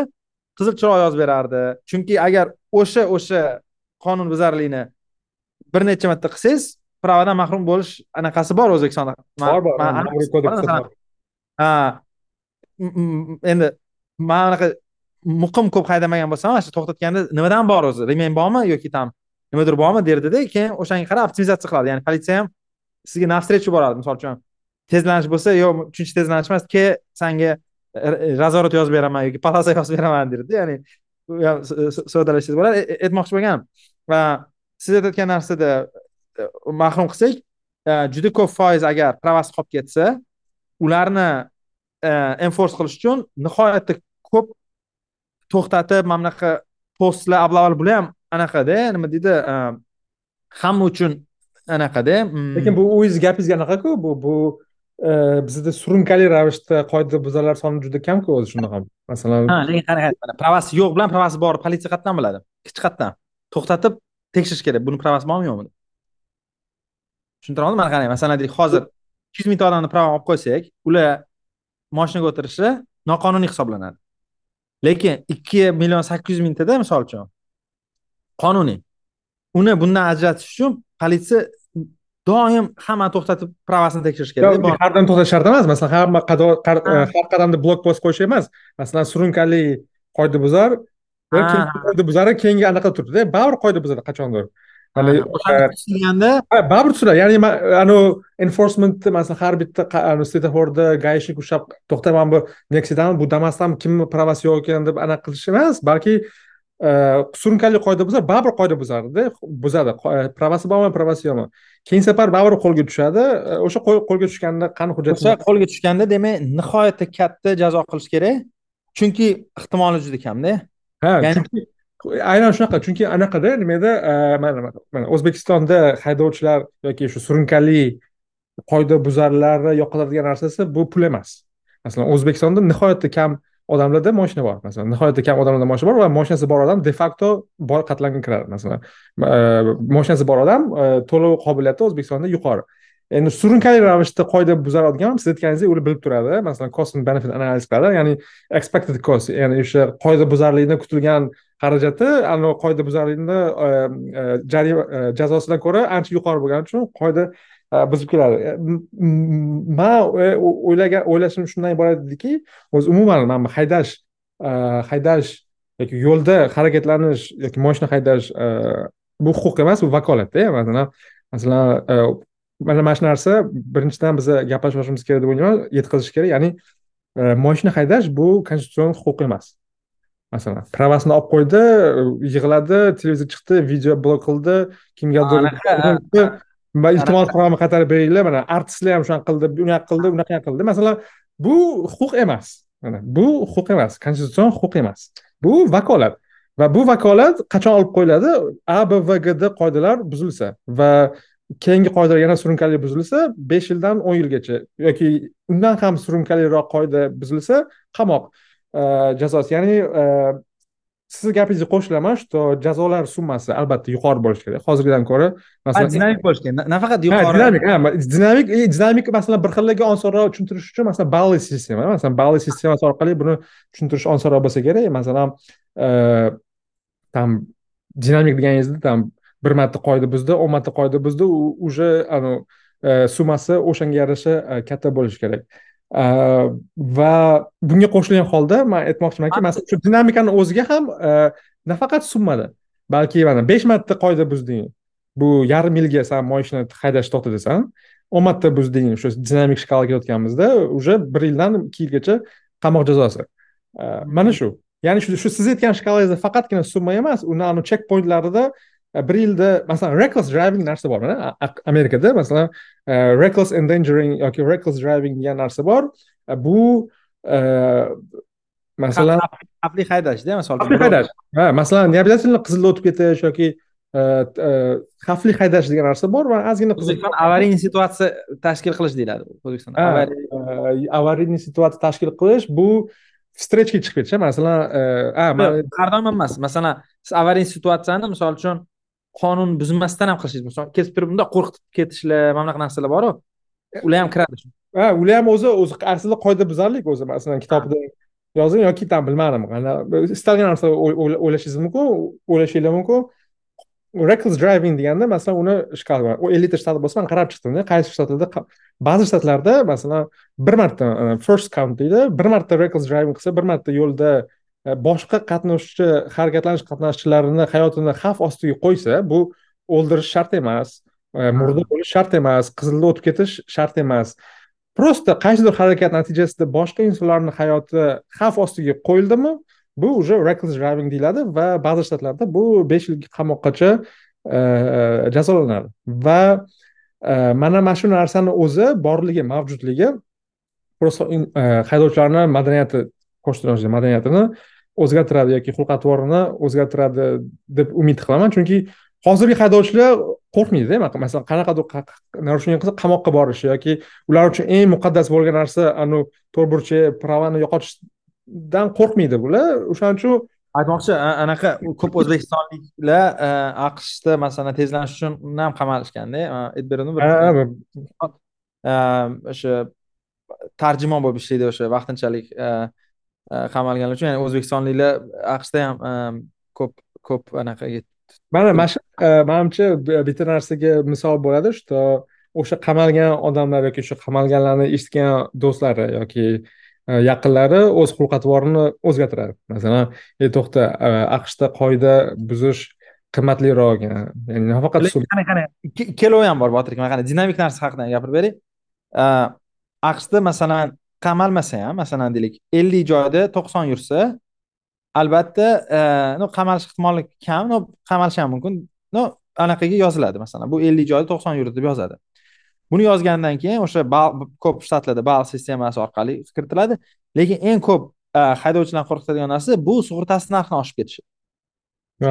qizil chiroq yozib berardi. Chunki agar o'sha o'sha qonunbuzarlikni bir necha marta qilsangiz pravadan mahrum bo'lish anaqasi bor o'zbekistonda. Bor bor ha. Endi man anaqa muqim ko'p haydamagan bo'lsam mana shu to'xtatganda nimadan bor o'zi? Remen bormi yoki там nimadir bormi derdida keyin o'shanga qarab optimizatsiya qiladi. Ya'ni politsiya ham sizga навстречу boradi. Misol uchun tezlanish bo'lsa yo'q shuncha tezlanish emas ke sanga razorot yozib beraman yoki polasa yozib beraman derdi ya'ni u bo'ladi aytmoqchi e, e, bo'lganim va siz aytayotgan narsada e, mahrum qilsak juda ko'p foiz agar pravasi qolib ketsa ularni enforce qilish uchun nihoyatda ko'p to'xtatib mana bunaqa postlar oblaval bular ham anaqada nima deydi hamma uchun anaqada. Mm. Lekin bu o'zingizni gapingizga anaqaku bu bu Э, bizda surunkali ravishda qoidabuzarlar soni juda kamku o'zi shunaqa masalan ha lekin qarang mana pravasi yo'q bilan pravasi bor. Politsiya qayerdan biladi. Hech qayerdan to'xtatib tekshirish kerak. Buni pravasi bormi yo'qmi deb tushuntira mana qarang masalan deylik hozir ikki yuz mingta odamni pravani olib qo'ysak ular moshinaga o'tirishi noqonuniy hisoblanadi. Lekin ikki million sakkiz yuz mingtada misol uchun. Qonuniy. Uni bundan ajratish uchun politsiya doim hammani to'xtatib pravasini tekshirish kerak har doim to'xtatish shart emas masalan hamma har qadamda blok post qo'yish emas. Masalan surunkali qoidabuzar qoidabuzari keyingi anaqa turibdida baribir qoida buzadi qachondir? Tutilganda baribir tutiladi ya'ni anavi enforcementni masalan har bitta svetoforda гаишник ushlab to'xta mana bu nexia'dan bu damasdan kimni pravasi yo'q ekan deb anaqa qilish emas balki surunkali qoida buzar baribir qoida buzadida buzadi pravasi bormi pravasi yo'qmi keyingi safar baribir qo'lga tushadi. O'sha qo'lga tushganda qani hujjat o'sha qo'lga tushganda demak nihoyatda katta jazo qilish kerak. Chunki ehtimoli juda kamda. Ha chunki aynan shunaqa chunki anaqada nimada mana mana o'zbekistonda haydovchilar yoki shu surunkali qoidabuzarlarni yo'qotadigan narsasi bu pul emas. Masalan o'zbekistonda nihoyatda kam odamlarda moshina bor. Masalan nihoyatda kam odamlarda moshina bor va moshinasi bor odam de facto bor qatlamga kiradi masalan e, moshinasi bor odam e, to'lov qobiliyati o'zbekistonda yuqori. Endi surunkali ravishda qoida buzadigan siz aytganingizdek ular bilib turadi. Masalan cost and benefit analiz qiladi. Ya'ni expected cost ya'ni o'sha qoida buzarlikni kutilgan xarajati anavi qoida buzarlikni e, jarima jazosidan ko'ra ancha yuqori bo'lgani uchun qoida buzib keladi man o'ylagan o'ylashim shundan iborat ediki o'zi umuman mana bu haydash haydash yoki yo'lda harakatlanish yoki moshina haydash bu huquq emas bu vakolatda masalan masalan mana mana shu narsa birinchidan biza gaplashib olishimiz kerak deb o'ylayman yetkazish kerak ya'ni e, moshina haydash bu konstitutsion huquq emas. Masalan pravasini olib qo'ydi yig'ladi televizor chiqdi video blok qildi kimgadir iltimos qilaman qaytarib beringlar mana artistlar ham shunaqa qildi unaqa qildi unaqa qildi. Masalan bu huquq emas. Mana bu huquq emas konstitutsion huquq emas. Bu vakolat va bu vakolat qachon olib qo'yiladi? A b v gda qoidalar buzilsa va keyingi qoidalar yana surunkali buzilsa besh yildan o'n yilgacha yoki undan ham surunkaliroq qoida buzilsa qamoq e, jazosi. Ya'ni e, sizni gapingizga qo'shilaman что jazolar summasi albatta yuqori bo'lishi kerak. Hozirgidan ko'ra masalan dinamik bo'lishi kerak. Nafaqat yuqori. dinamik dinamik dinamik masalan bir xillarga osonroq tushuntirish uchun masalan balli sistema masalan balli sistemasi orqali buni tushuntirish osonroq bo'lsa kerak. Masalan там dinamik deganingizda там bir marta qoida buzdi o'n marta qoida buzdi u уже e, summasi o'shanga yarasha e, katta bo'lishi kerak. e, va bunga qo'shilgan holda man aytmoqchimanki masalan shu dinamikani o'ziga ham nafaqat summada. Balki mana besh marta qoida buzding bu yarim yilga san moshina haydashni to'xtatasan o'n marta buzding shu dinamik shkalaga kelayotganimizda уже bir yildan ikki yilgacha qamoq jazosi. Mana shu. Ya'ni shu siz aytgan shkalangizda faqatgina summa emas uni chek pointlarida bir yilda masalan reckless driving narsa bor mana amerikada masalan reckless endangering yoki reckless driving degan narsa bor bu masalan xavfli haydashda misol xavfli haydash ha masalan не обязательно qizilda o'tib ketish yoki xavfli haydash degan narsa bor va ozgina o'zbekiston avariyniy situatsiya tashkil qilish deyiladi o'zbekistonda avariyniy situatsiya tashkil qilish bu встречаga chiqib ketish masalan har doim emas masalan siz avariyniy situatsiyani misol uchun qonun buzmasdan ham qilishingiz mumkin kesib turib bundoq qo'rqitib ketishlar mana bunaqa narsalar boru. Ular ham kiradi ha ular ham o'zi o'zi aslida qoidabuzarlik o'zi masalan kitobda yozgan yoki там bilmadim. Istalgan narsa o'ylashingiz mumkin o'ylashinglar mumkin reckless driving deganda masalan uni shkala ellikta shtat bo'lsa man qarab chiqdimda qaysi shtatlarda ba'zi shtatlarda masalan bir marta first count deydi bir marta reckless driving qilsa bir marta yo'lda boshqa qatnashchi harakatlanish qatnashchilarini hayotini xavf ostiga qo'ysa bu o'ldirish shart emas e, murda bo'lish shart emas qizilda o'tib ketish shart emas. Просто qaysidir harakat natijasida boshqa insonlarni hayoti xavf ostiga qo'yildimi? Bu уже reckless driving deyiladi va ba'zi shtatlarda bu besh yil qamoqqacha e, jazolanadi. Va mana mana shu narsani o'zi borligi mavjudligi просто haydovchilarni madaniyati qo'shni madaniyatini. O'zgartiradi yoki xulq atvorini o'zgartiradi deb umid qilaman. Chunki hozirgi haydovchilar qo'rqmaydida masalan qanaqadir нарушение qilsa qamoqqa borishi yoki ular uchun eng muqaddas bo'lgan narsa anavi to'rtburchak pravani yo'qotishdan qo'rqmaydi bular. O'shaning uchun aytmoqchi anaqa ko'p o'zbekistonliklar aqshda masalan tezlanish uchun ham qamalishganda o'sha tarjimon bo'lib ishlaydi o'sha vaqtinchalik qamalganlar uchun ya'ni o'zbekistonliklar aqshda ham ko'p ko'p anaqaga mana mana shu manimcha bitta narsaga misol bo'ladi что o'sha qamalgan odamlar yoki o'sha qamalganlarni eshitgan do'stlari yoki yaqinlari o'z xulq atvorini o'zgartiradi. Masalan ey to'xta aqshda qoida buzish qimmatliroq ya'ni nafaqat qani qani ikkalovi ham bor botir aka mana qani dinamik narsa haqida gapirib beray aqshda masalan qamalmasa ham masalan deylik ellik joyda to'qson yursa albatta ну qamalish ehtimoli kam но qamalishi ham mumkin. No anaqaga yoziladi masalan bu ellik joyda to'qson yurdi deb yozadi. Buni yozgandan keyin o'sha ko'p shtatlarda ball sistemasi orqali kiritiladi. Lekin eng ko'p haydovchilarni qo'rqitadigan narsa bu sug'urtasi narxini oshib ketishi.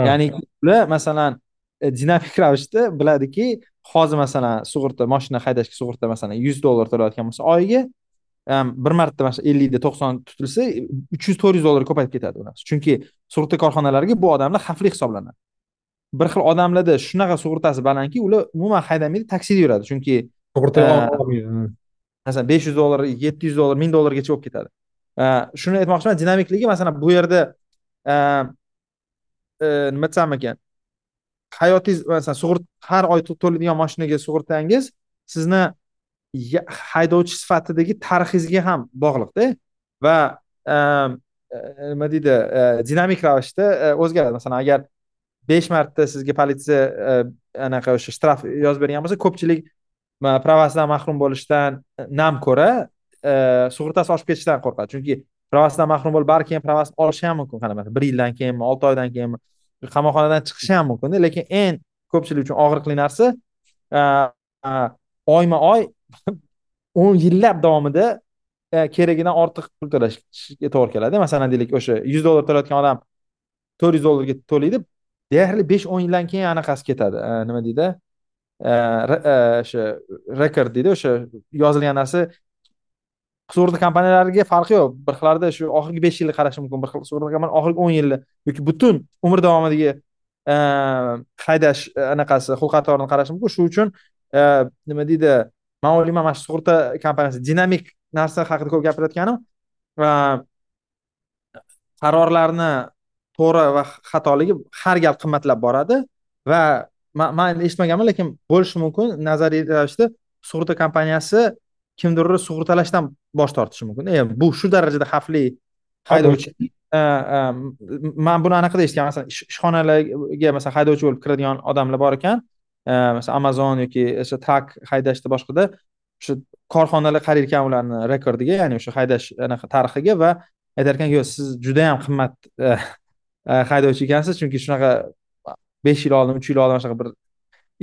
Ya'ni ular masalan e, dinamik ravishda biladiki hozir masalan sug'urta moshina haydashga sug'urta masalan yuz dollar to'layotgan bo'lsa oyiga bir marta mana shu ellikda to'qson tutilsa uch yuz to'rt yuz dollar ko'payib ketadi u narsa. Chunki sug'urta korxonalariga bu odamlar xavfli hisoblanadi. Bir xil odamlarda shunaqa sug'urtasi balandki ular umuman haydamaydi taksida yuradi. Chunki sug'urta masalan besh yuz dollar yetti yuz dollar ming dollargacha bo'lib ketadi. Shuni aytmoqchiman dinamikligi masalan bu yerda nima desam ekan hayotingiz masalan sug'urta har oy to'laydigan moshinaga sug'urtangiz sizni haydovchi sifatidagi tarixingizga ham bog'liqda va ehm, e, nima deydi e, dinamik ravishda e, o'zgaradi. Masalan agar besh marta sizga politsiya anaqa o'sha shtraf yozib bergan bo'lsa ko'pchilik pravasidan mahrum bo'lishdan nam ko'ra sug'urtasi oshib ketishidan qo'rqadi. Chunki pravasidan mahrum bo'lib balki pravasini olishi ham mumkin. Qanaqa bir yildan keyinmi olti oydan keyinmi qamoqxonadan chiqishi ham mumkinda lekin eng ko'pchilik uchun og'riqli narsa oyma oy o'n yillab davomida e, keragidan ortiq pul to'lashga to'g'ri keladi. Masalan deylik o'sha yuz dollar to'layotgan odam to'rt yuz dollarga to'laydi deyarli besh o'n yildan keyin anaqasi ketadi. E, nima deydi? E, o'sha rekord deydi o'sha yozilgan narsa. Sug'urta kompaniyalariga farqi yo'q. Bir xillarda shu oxirgi besh yilni qarashi mumkin bir xil sug'urta kompaniya oxirgi o'n yilni yoki butun umr davomidagi haydash anaqasi xulq atvorini qarash mumkin. Shu uchun nima deydi? Man o'ylayman mana shu sug'urta kompaniyasi dinamik narsa haqida ko'p gapirayotganim va qarorlarni to'g'ri va xatoligi har gal qimmatlab boradi va man eshitmaganman lekin bo'lishi mumkin nazariy ravishda sug'urta kompaniyasi kimdirni sug'urtalashdan bosh tortishi mumkin. E, bu shu darajada xavfli haydovchi man buni anaqada eshitganman. Masalan ishxonalarga masalan haydovchi bo'lib kiradigan odamlar bor ekan Э, masalan amazon yoki o'sha trak haydashda boshqada. O'sha korxonalar qarar ekan ularni rekordiga ya'ni o'sha haydash anaqa tarixiga va aytar ekan yo'q siz judayam qimmat e, e, haydovchi ekansiz chunki shunaqa besh yil oldin uch yil oldin shunaqa bir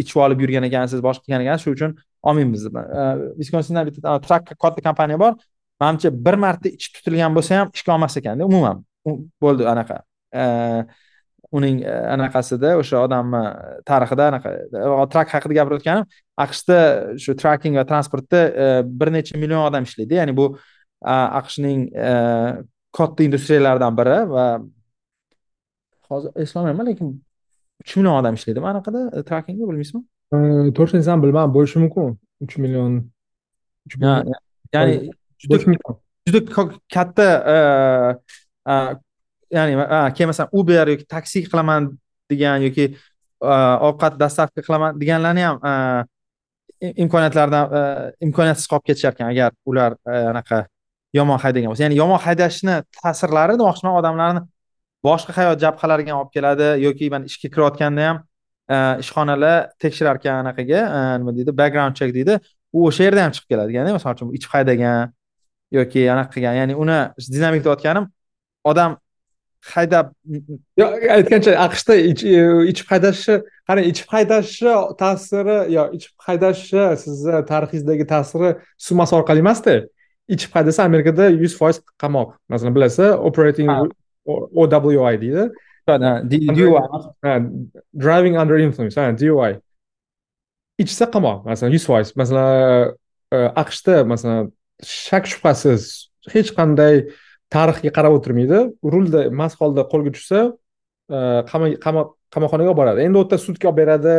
ichib olib yurgan ekansiz boshqa qilgan ekansiz shuning uchun olmaymiz. E, Viskonsinda bitta trak katta kompaniya bor. Manimcha bir marta ichib tutilgan bo'lsa ham ishga olmas ekanda umuman. Bo'ldi anaqa. Uning e, anaqasida o'sha odamni tarixida anaqa trak haqida gapirayotganim aqshda shu traking va transportda e, bir necha million odam ishlaydi. Ya'ni bu aqshning e, katta industriyalaridan biri va hozir eslolmayman lekin uch million odam ishlaydi anaqada trakingda bilmaysizmi? Точно san bilmadim bo'lishi mumkin uch million ya'ni juda juda katta ya'ni keyin masalan uber yoki taksi qilaman degan yoki ovqat dostavka qilaman deganlarni ham imkoniyatlaridan imkoniyatsiz qolib ketishar ekan agar ular anaqa yomon haydagan bo'lsa. Ya'ni yomon haydashni ta'sirlari demoqchiman odamlarni boshqa hayot jabhalariga olib keladi yoki mana ishga kirayotganda ham ishxonalar tekshirar ekan anaqaga nima deydi background check deydi. U o'sha yerda ham chiqib keladi ya'ni masalan uchun ichib haydagan yoki anaqa qilgan ya'ni uni dinamik deyotganim odam haydab aytgancha aqshda ichib haydashni qarang ichib haydashni ta'siri yo ichib haydashni sizni tarixingizdagi ta'siri summasi orqali emasda ichib haydasa amerikada yuz foiz qamoq. Masalan bilasiz operating owi deydi. Driving under influence dui ichsa qamoq masalan yuz foiz. Masalan e, aqshda masalan shak shubhasiz hech qanday tarixga qarab o'tirmaydi. Rulda mast holda qo'lga tushsa e, qamoqxonaga olib boradi. Endi u yerda sudga olib beradi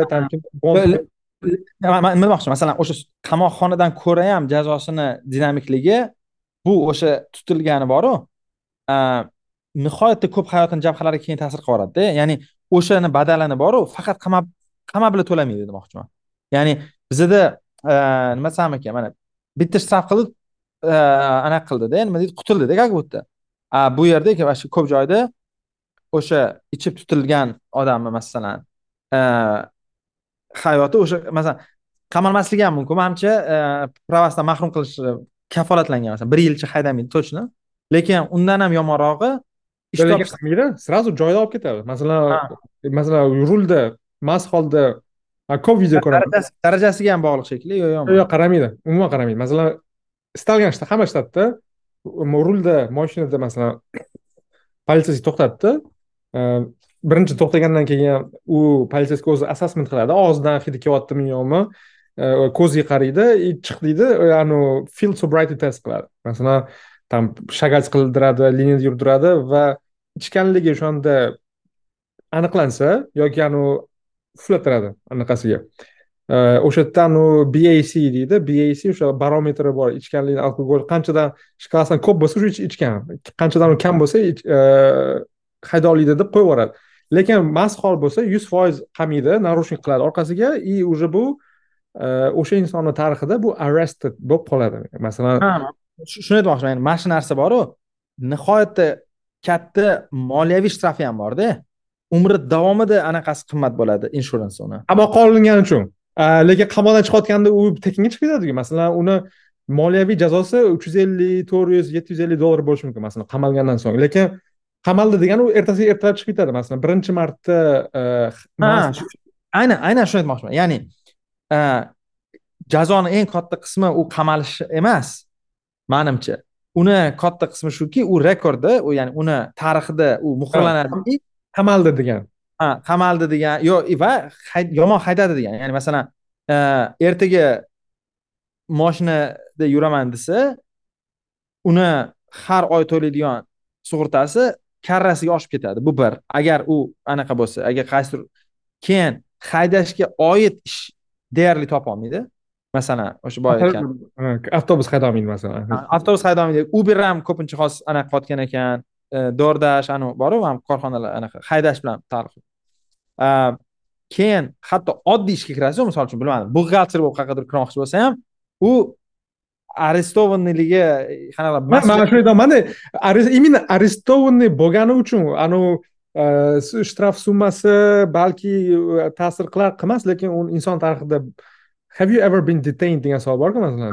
man nima demoqchiman? Masalan o'sha qamoqxonadan ko'ra ham jazosini dinamikligi bu o'sha tutilgani boru e, nihoyatda ko'p hayotini jabhalariga keyin ta'sir qilib yuboradida. Ya'ni o'shani badalini boru faqat qamab qamab bilan to'lamaydi demoqchiman. Ya'ni bizada e, nima desam ekan mana bitta shtraf qildi anaqa qildida nima deydi qutildida как будто. Bu yerda ko'p joyda o'sha ichib tutilgan odamni masalan? Hayoti o'sha masalan qamalmasligi ham mumkin. Manimcha pravasidan mahrum qilish kafolatlangan masalan bir yilcha haydamaydi точно lekin undan ham yomonrog'i ish topmaydi сразу joyida olib ketadi. Masalan masalan rulda mast holda ko'p video ko'raman. Darajasiga ham bog'liq shekilli yo yo'qmi yo'q qaramaydi umuman qaramaydi. Masalan istalgan hamma shtatda rulda mashinada masalan politsiyachi to'xtatdi birinchi to'xtagandan keyin u politsiyachi o'zi assessment qiladi og'zidan hidi kelyaptimi yo'qmi ko'ziga qaraydi и chiq deydi anavi field sobriety test qiladi masalan там shagals qildiradi liniyada yurdiradi va ichganligi o'shanda aniqlansa yoki anavi uflatiradi anaqasiga o'sha yerda anavi bac deydi. Bac o'sha barometri bor ichganlik alkogol. Qanchadan shkalasidan ko'p bo'lsa shu ichgan. Qanchadan kam bo'lsa haydovlikda deb qo'yib yuboradi lekin mast hol bo'lsa yuz foiz qamaydi нарушник qiladi orqasiga и уже bu o'sha insonni tarixida bu arrested bo'lib qoladi. Masalan shuni aytmoqchiman ya'ni mana shu narsa boru nihoyatda katta moliyaviy shtrafi ham borda. Umri davomida anaqasi qimmat bo'ladi insurance uni qamoqqa olingani uchun lekin qamoqdan chiqayotganda u tekinga chiqib ketadiku masalan uni moliyaviy jazosi uch yuz ellik to'rt yuz yetti yuz ellik dollar bo'lishi mumkin masalan qamalgandan so'ng. Lekin qamaldi degani u ertasiga ertalab chiqib ketadi. Masalan birinchi marta aynan aynan shuni aytmoqchiman. Ya'ni jazoni eng katta qismi u qamalish emas manimcha. Uni katta qismi shuki u rekordda ya'ni uni tarixida u muhrlanadiki qamaldi degan ha qamaldi degan yo va yomon haydadi degan. Ya'ni masalan ertaga moshinada yuraman desa uni har oy to'laydigan sug'urtasi karrasiga oshib ketadi. Bu bir. Agar u anaqa bo'lsa agar qaysidir keyin haydashga oid ish deyarli topolmaydi. Masalan o'sha boya aytgan. Avtobus haydolmaydi masalan. Avtobus haydolmaydi. Uber ham ko'pincha hozir anaqa qilayotgan ekan e, doordash anavi boru korxonalar anaqa haydash bilan taalluqli keyin hatto oddiy ishga kirasiz misol uchun bilmadim. Buxgalter bo'lib qayergadir kirmoqchi bo'lsa ham u arestovanniyligi qanaqa mana shuni aytyapmanda именно arestованный bo'lgani uchun anavi e, shtraf summasi balki e, ta'sir qilar qilmas lekin u inson tarixida have you ever been detained? degan savol borku masalan.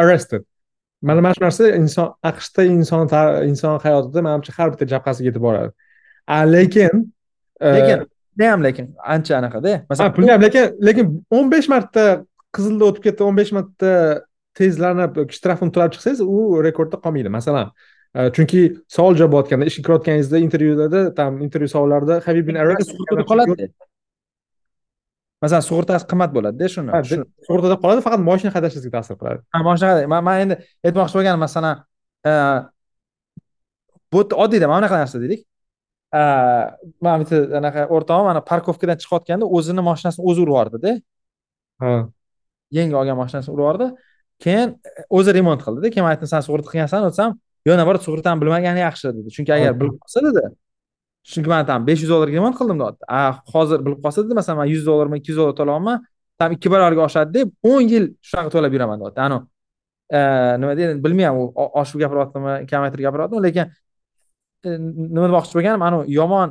Arrested mana mana shu narsa inson aqshda inson inson hayotida manimcha har bitta jabhasiga yetib boradi. Lekin e, lekin ham lekin ancha anaqada masalan pulni ham lekin lekin o'n besh marta qizilda o'tib ketdi o'n besh marta tezlanib shtrafini to'lab chiqsangiz u rekordda qolmaydi. Masalan e, chunki savol javob bo'layotganda ishga kirayotganingizda intervyularda там intervyu savollarida been arrested qoladi masalan sug'urtasi qimmat bo'ladida shuni sug'urtada qoladi faqat moshina haydashingizga ta'sir qiladi. Ha moshina man endi aytmoqchi bo'lganim masalan e, bu yerda oddiyda mana bunaqa narsa deylik. E, man bitta anaqa o'rtog'im mana parkovkadan chiqayotganda o'zini moshinasini o'zi urib yubordida. Ha. Yangi olgan moshinasini urib yubordi. Keyin o'zi remont qildida. Keyin man aytdim san sug'urta qilgansan desam yo'q naоборот sug'urtani bilmagani yaxshi dedi. Chunki agar bilib qolsa dedi chunki man там besh yuz dollarga remont qildim deyapti? A hozir bilib qolsa masalan man yuz dollarmi ikki yuz dollar to'layapman там ikki barobarga oshadi deb o'n yil shunaqa to'lab yuraman deyapti. Anavi e, nima deydi bilmayman u oshib gapiryaptimi kamaytirib gapiryaptimi lekin e, nima demoqchi bo'lganim anavi yomon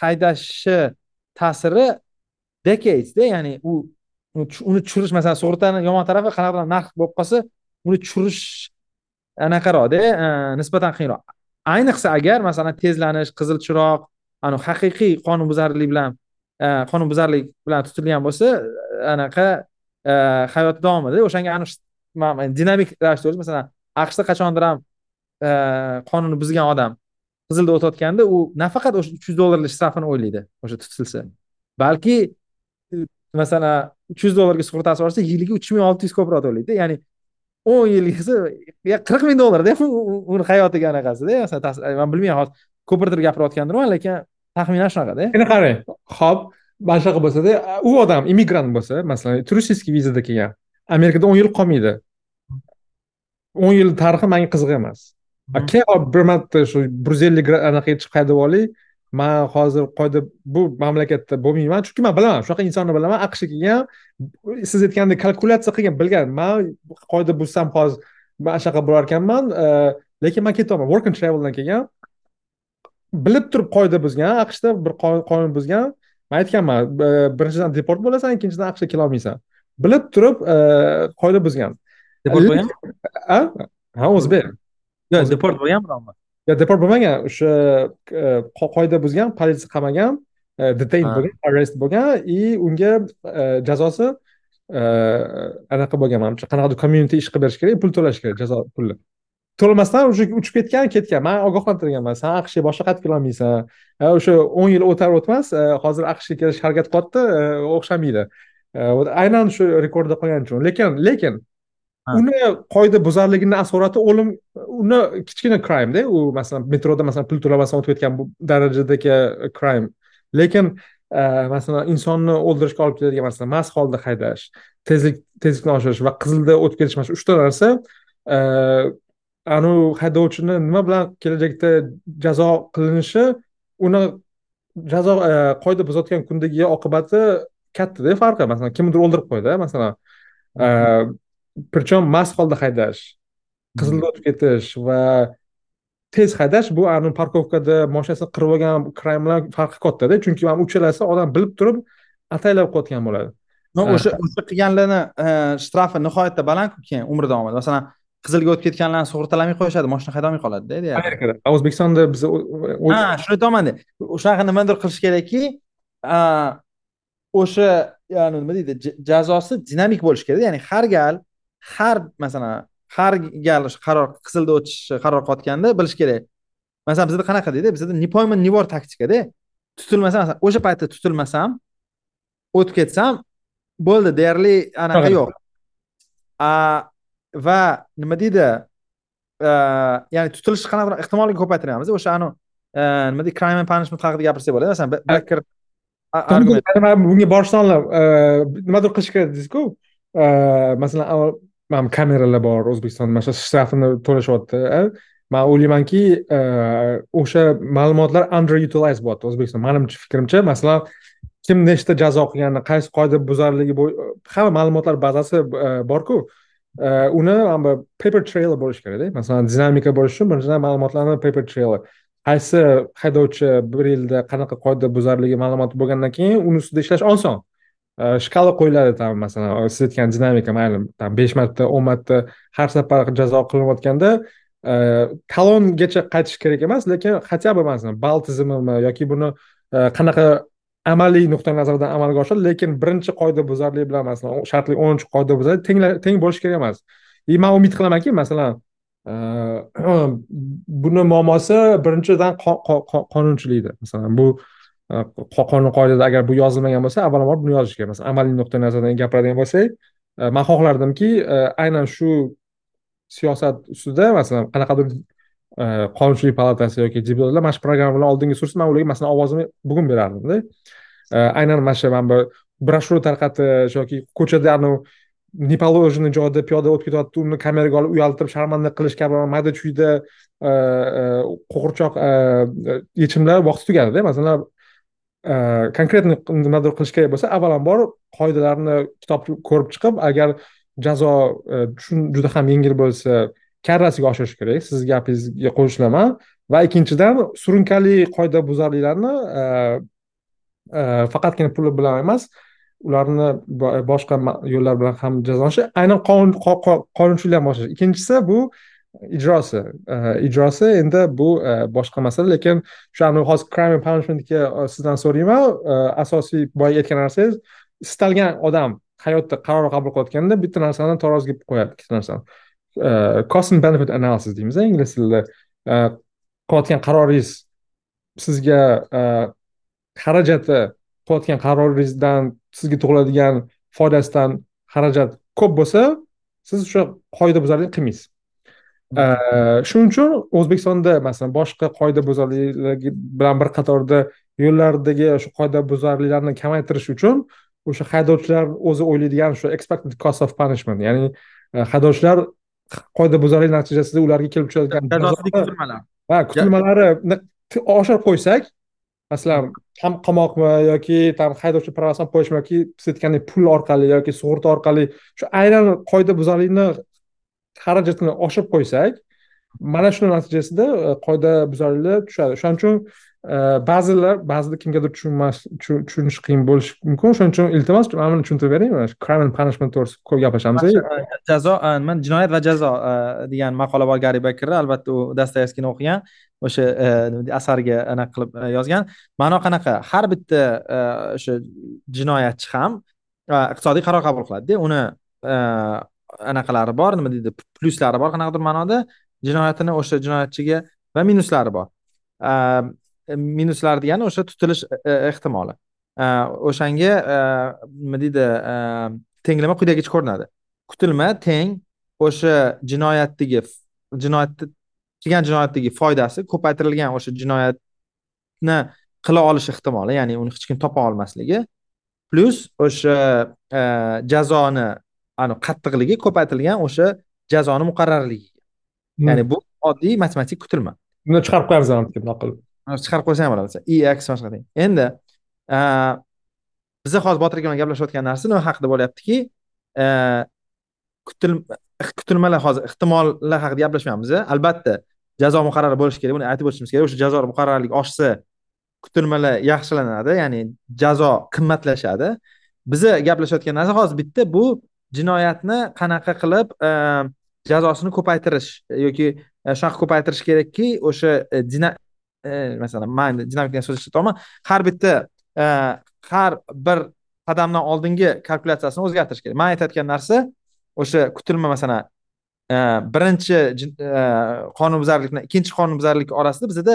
haydashni ta'siri decadesda ya'ni u uni tushirish masalan sug'urtani yomon tarafi qanaqadir narx bo'lib qolsa uni tushirish anaqaroqda e, nisbatan qiyinroq. Ayniqsa agar masalan tezlanish qizil chiroq anavi haqiqiy qonunbuzarlik bilan e, qonunbuzarlik bilan tutilgan bo'lsa anaqa e, hayoti davomida o'shanga dinamik ravishda masalan aqshda qachondir ham e, qonunni buzgan odam qizilda o'tayotganda u nafaqat o'sha uch yuz dollarlik shtrafini o'ylaydi o'sha tutilsa. Balki masalan uch yuz dollarga sug'urtasi borsa yiliga uch ming olti yuz ko'proq to'laydi. Ya'ni o'n qilsa qirq ming dollarda uni hayotiga anaqasida masalan man bilmayman hozir ko'pirtirib gapirayotgandirman lekin taxminan shunaqada endi qarang ho'p mana shunaqa bo'lsada u odam immigrant bo'lsa masalan turistik vizada kelgan amerikada o'n yil qolmaydi. o'n yil tarixi manga qiziq emas. Keyin bir marta shu bir yuz ellik anaqa chiqib haydab olay man hozir qoida bu mamlakatda bo'lmayman. Chunki man bilaman shunaqa insonni bilaman. Aqshga kelgan siz aytgandek kalkulyatsiya qilgan bilgan. Man qoida buzsam hozir mana shunaqa bo'lar ekanman e, lekin man ketyapman work and traveldan kelgan. Bilib turib qoida buzgan aqshda bir qonun buzgan. Man aytganman birinchidan deport bo'lasan ikkinchidan aqshga kelolmaysan bilib turib qoida buzgan. Deport bo'lganmi ha? O'zbek. Yo'q deport bo'lgan bironmi yo'q deport bo'lmagan o'sha qoida buzgan politsiya qamagan detain bo'lgan arrest bo'lgan и unga jazosi anaqa bo'lgan manimcha. Qanaqadir community ish qilib berish kerak pul to'lash kerak jazo pulni. To'lamasdan уже uchib ketgan ketgan. Man ogohlantirganman san aqshga boshqa qaytib kelolmaysan o'sha o'n yil o'tar o'tmas hozir aqshga kelishga harakat qilyapti o'xshamaydi. Aynan shu rekordda qolgani uchun lekin lekin uni qoida buzarligini asorati o'lim uni kichkina crimeda u masalan metroda masalan pul to'lamasdan o'tib ketgan darajadagi crime. Lekin masalan insonni o'ldirishga olib keladigan masalan mast holda haydash tezlik tezlikni oshirish va qizilda o'tib ketish mana shu uchta narsa anavi haydovchini nima bilan kelajakda jazo qilinishi uni jazo e, qoida buzayotgan kundagi oqibati kattada farqi masalan kimnidir o'ldirib qo'ydi masalan e, причем mast holda haydash qizilda o'tib ketish va tez haydash bu ani parkovkada moshinasini qirib olgan crime bilan farqi kattada chunki mana uchalasi odam bilib turib ataylab qilayotgan bo'ladi. O'sha o'sha qilganlarni e, shtrafi nihoyatda balandku keyin umr davomida masalan qizilga o'tib ketganlarni sug'urtalamay qo'yishadi moshina haydolmay qoladida amerikada o'zbekistonda biz ha shuni aytyapmanda shunaqa nimadir qilish kerakki o'sha ya'ni nima deydi jazosi dinamik bo'lishi kerak ya'ni har gal har masalan har gal qaror qizilda o'tishni qaror qilayotganda bilish kerak masalan bizda qanaqa deydi bizda не pойман не вор taktikada tutilmasam masalan o'sha paytda tutilmasam o'tib ketsam bo'ldi deyarli anaqa yo'q va nima deydi ya'ni tutilish qanaqa ehtimolini ko'paytiramiz o'sha anavi nima deydi crime and punishment haqida gapirsak bo'ladi masalan blacker bunga borishdan oldin nimadir qilish kerak deysizku masalan mana kameralar bor o'zbekistonda mana shu shtrafini to'lashyapti man o'ylaymanki o'sha e, ma'lumotlar underutilized bo'lyapti o'zbekiston manimcha fikrimcha masalan kim nechta jazo qilganini qaysi qoida buzarligi hamma ma'lumotlar bazasi e, borku. E, uni bu paper trailer bo'lishi kerakda masalan dinamika bo'lishi uchun birinchidan ma'lumotlarni paper trailer. Qaysi haydovchi bir yilda qanaqa qoida buzarligi ma'lumoti bo'lgandan keyin uni ustida ishlash oson Э, shkala qo'yiladi там masalan siz aytgan dinamika mayli там besh marta o'n marta har safar jazo qilinayotganda э, talongacha qaytish kerak emas lekin хотя бы masalan ball tizimimi yoki buni э, qanaqa amaliy nuqtai nazardan amalga oshadi lekin birinchi qoida buzarlik bilan masalan shartli o'ninchi buzar, teng bo'lishi kerak emas. И man umid qilamanki masalan buni muammosi birinchidan qonunchilikda masalan bu Э, qonun qoidada agar bu yozilmagan bo'lsa avvalambor buni yozish kerak masalan amaliy nuqtai nazardan gapiradigan bo'lsak e, man xohlardimki e, aynan shu siyosat ustida masalan qanaqadir e, qonunchilik palatasi yoki deputatlar mana shu programma bilan oldinga sursa man ularga masalan ovozimni bugun berardimda. Aynan mana shu mana bu broshura tarqatish yoki ko'chada anavi неположенный joyda piyoda o'tib ketyapti uni kameraga olib uyaltirib sharmanda qilish kabi mayda chuyda qo'g'irchoq yechimlar vaqti tugadida masalan konkretniy nimadir qilish kerak bo'lsa avvalambor qoidalarni kitob ko'rib chiqib agar jazo э, juda ham yengil bo'lsa karrasiga oshirish kerak sizni gapingizga qo'shilaman va ikkinchidan surunkali qoidabuzarliklarni e, e, faqatgina puli bilan emas ularni boshqa yo'llar bilan ham jazolanishi aynan qonunchilikdan boshlash. Ikkinchisi bu ijrosi. Ijrosi endi bu e, boshqa masala lekin o'sha hozir crime and punishmentga e, sizdan so'rayman. E, asosiy boya aytgan narsangiz istalgan odam hayotda qaror qabul qilayotganda bitta narsani taroziga qo'yadi ikkita narsani. Cost and benefit analysis deymiz ingliz tilida. Qilayotgan qaroringiz sizga xarajati qilayotgan qaroringizdan sizga tug'iladigan foydasidan xarajat ko'p bo'lsa siz o'sha qoidabuzarlik qilmaysiz. Shuning uchun o'zbekistonda masalan boshqa qoidabuzarliklar bilan bir qatorda yo'llardagi shu qoidabuzarliklarni kamaytirish uchun o'sha haydovchilar o'zi o'ylaydigan shu expected cost of punishment ya'ni haydovchilar qoidabuzarlik natijasida ularga kelib tushadigan kutilmalar. Ha kutilmalarini oshirib qo'ysak masalan ham qamoqmi yoki там haydovchi pravasini qo'yishmi yoki siz aytgandek pul orqali yoki sug'urta orqali shu aynan qoidabuzarlikni xarajatini oshirib qo'ysak mana shuni natijasida e, qoidabuzarliklar tushadi. O'shaning uchun e, ba'zilar ba'zida kimgadir tushunmas tushunish qiyin bo'lishi mumkin. Shuning uchun iltimos mana buni tushuntirib bering mana shu crime and punishment to'g'risida ko'p gaplashamiz e, jazo nima jinoyat va jazo degan maqola bor gari bekerda albatta u dostoyevskiyni o'qigan o'sha asarga anaqa qilib yozgan. Ma'no qanaqa har bitta o'sha jinoyatchi ham iqtisodiy qaror qabul qiladida. Uni anaqalari bor nima deydi plyuslari bor qanaqadir ma'noda jinoyatini o'sha jinoyatchiga va minuslari bor. Minuslar degani o'sha tutilish e, e, ehtimoli. O'shanga nima deydi tenglama quyidagicha ko'rinadi. Kutilma teng o'sha jinoyatdagi jinoyatni qilgan jinoyatdagi foydasi ko'paytirilgan o'sha jinoyatni qila olish ehtimoli ya'ni uni hech kim topa olmasligi plyus o'sha jazoni qattiqligi ko'paytirilgan o'sha jazoni muqarrarligi. Hmm. ya'ni bu oddiy matematik kutilma. Buni chiqarib qo'yamiz bundoq qilib chiqarib qo'ysa ham bo'ladi. Ex boshqa deng endi biza hozir botir aka bilan gaplashayotgan narsa nima haqida bo'lyaptiki kutilmalar hozir ehtimollar haqida gaplashmayapmiz albatta jazo muqarrar bo'lishi kerak. Buni aytib o'tishimiz kerak. O'sha jazo muqarrarligi oshsa kutilmalar yaxshilanadi ya'ni jazo qimmatlashadi. Biza gaplashayotgan narsa hozir bitta bu jinoyatni qanaqa qilib e, jazosini ko'paytirish yoki e, shunaqa ko'paytirish kerakki o'sha e, masalan man dinamik degan so'z ishlatyapman har bitta har bir qadamdan oldingi kalkulyatsiyasini o'zgartirish kerak. Man aytayotgan narsa o'sha kutilma masalan birinchi qonunbuzarlik bilan ikkinchi qonunbuzarlik orasida bizada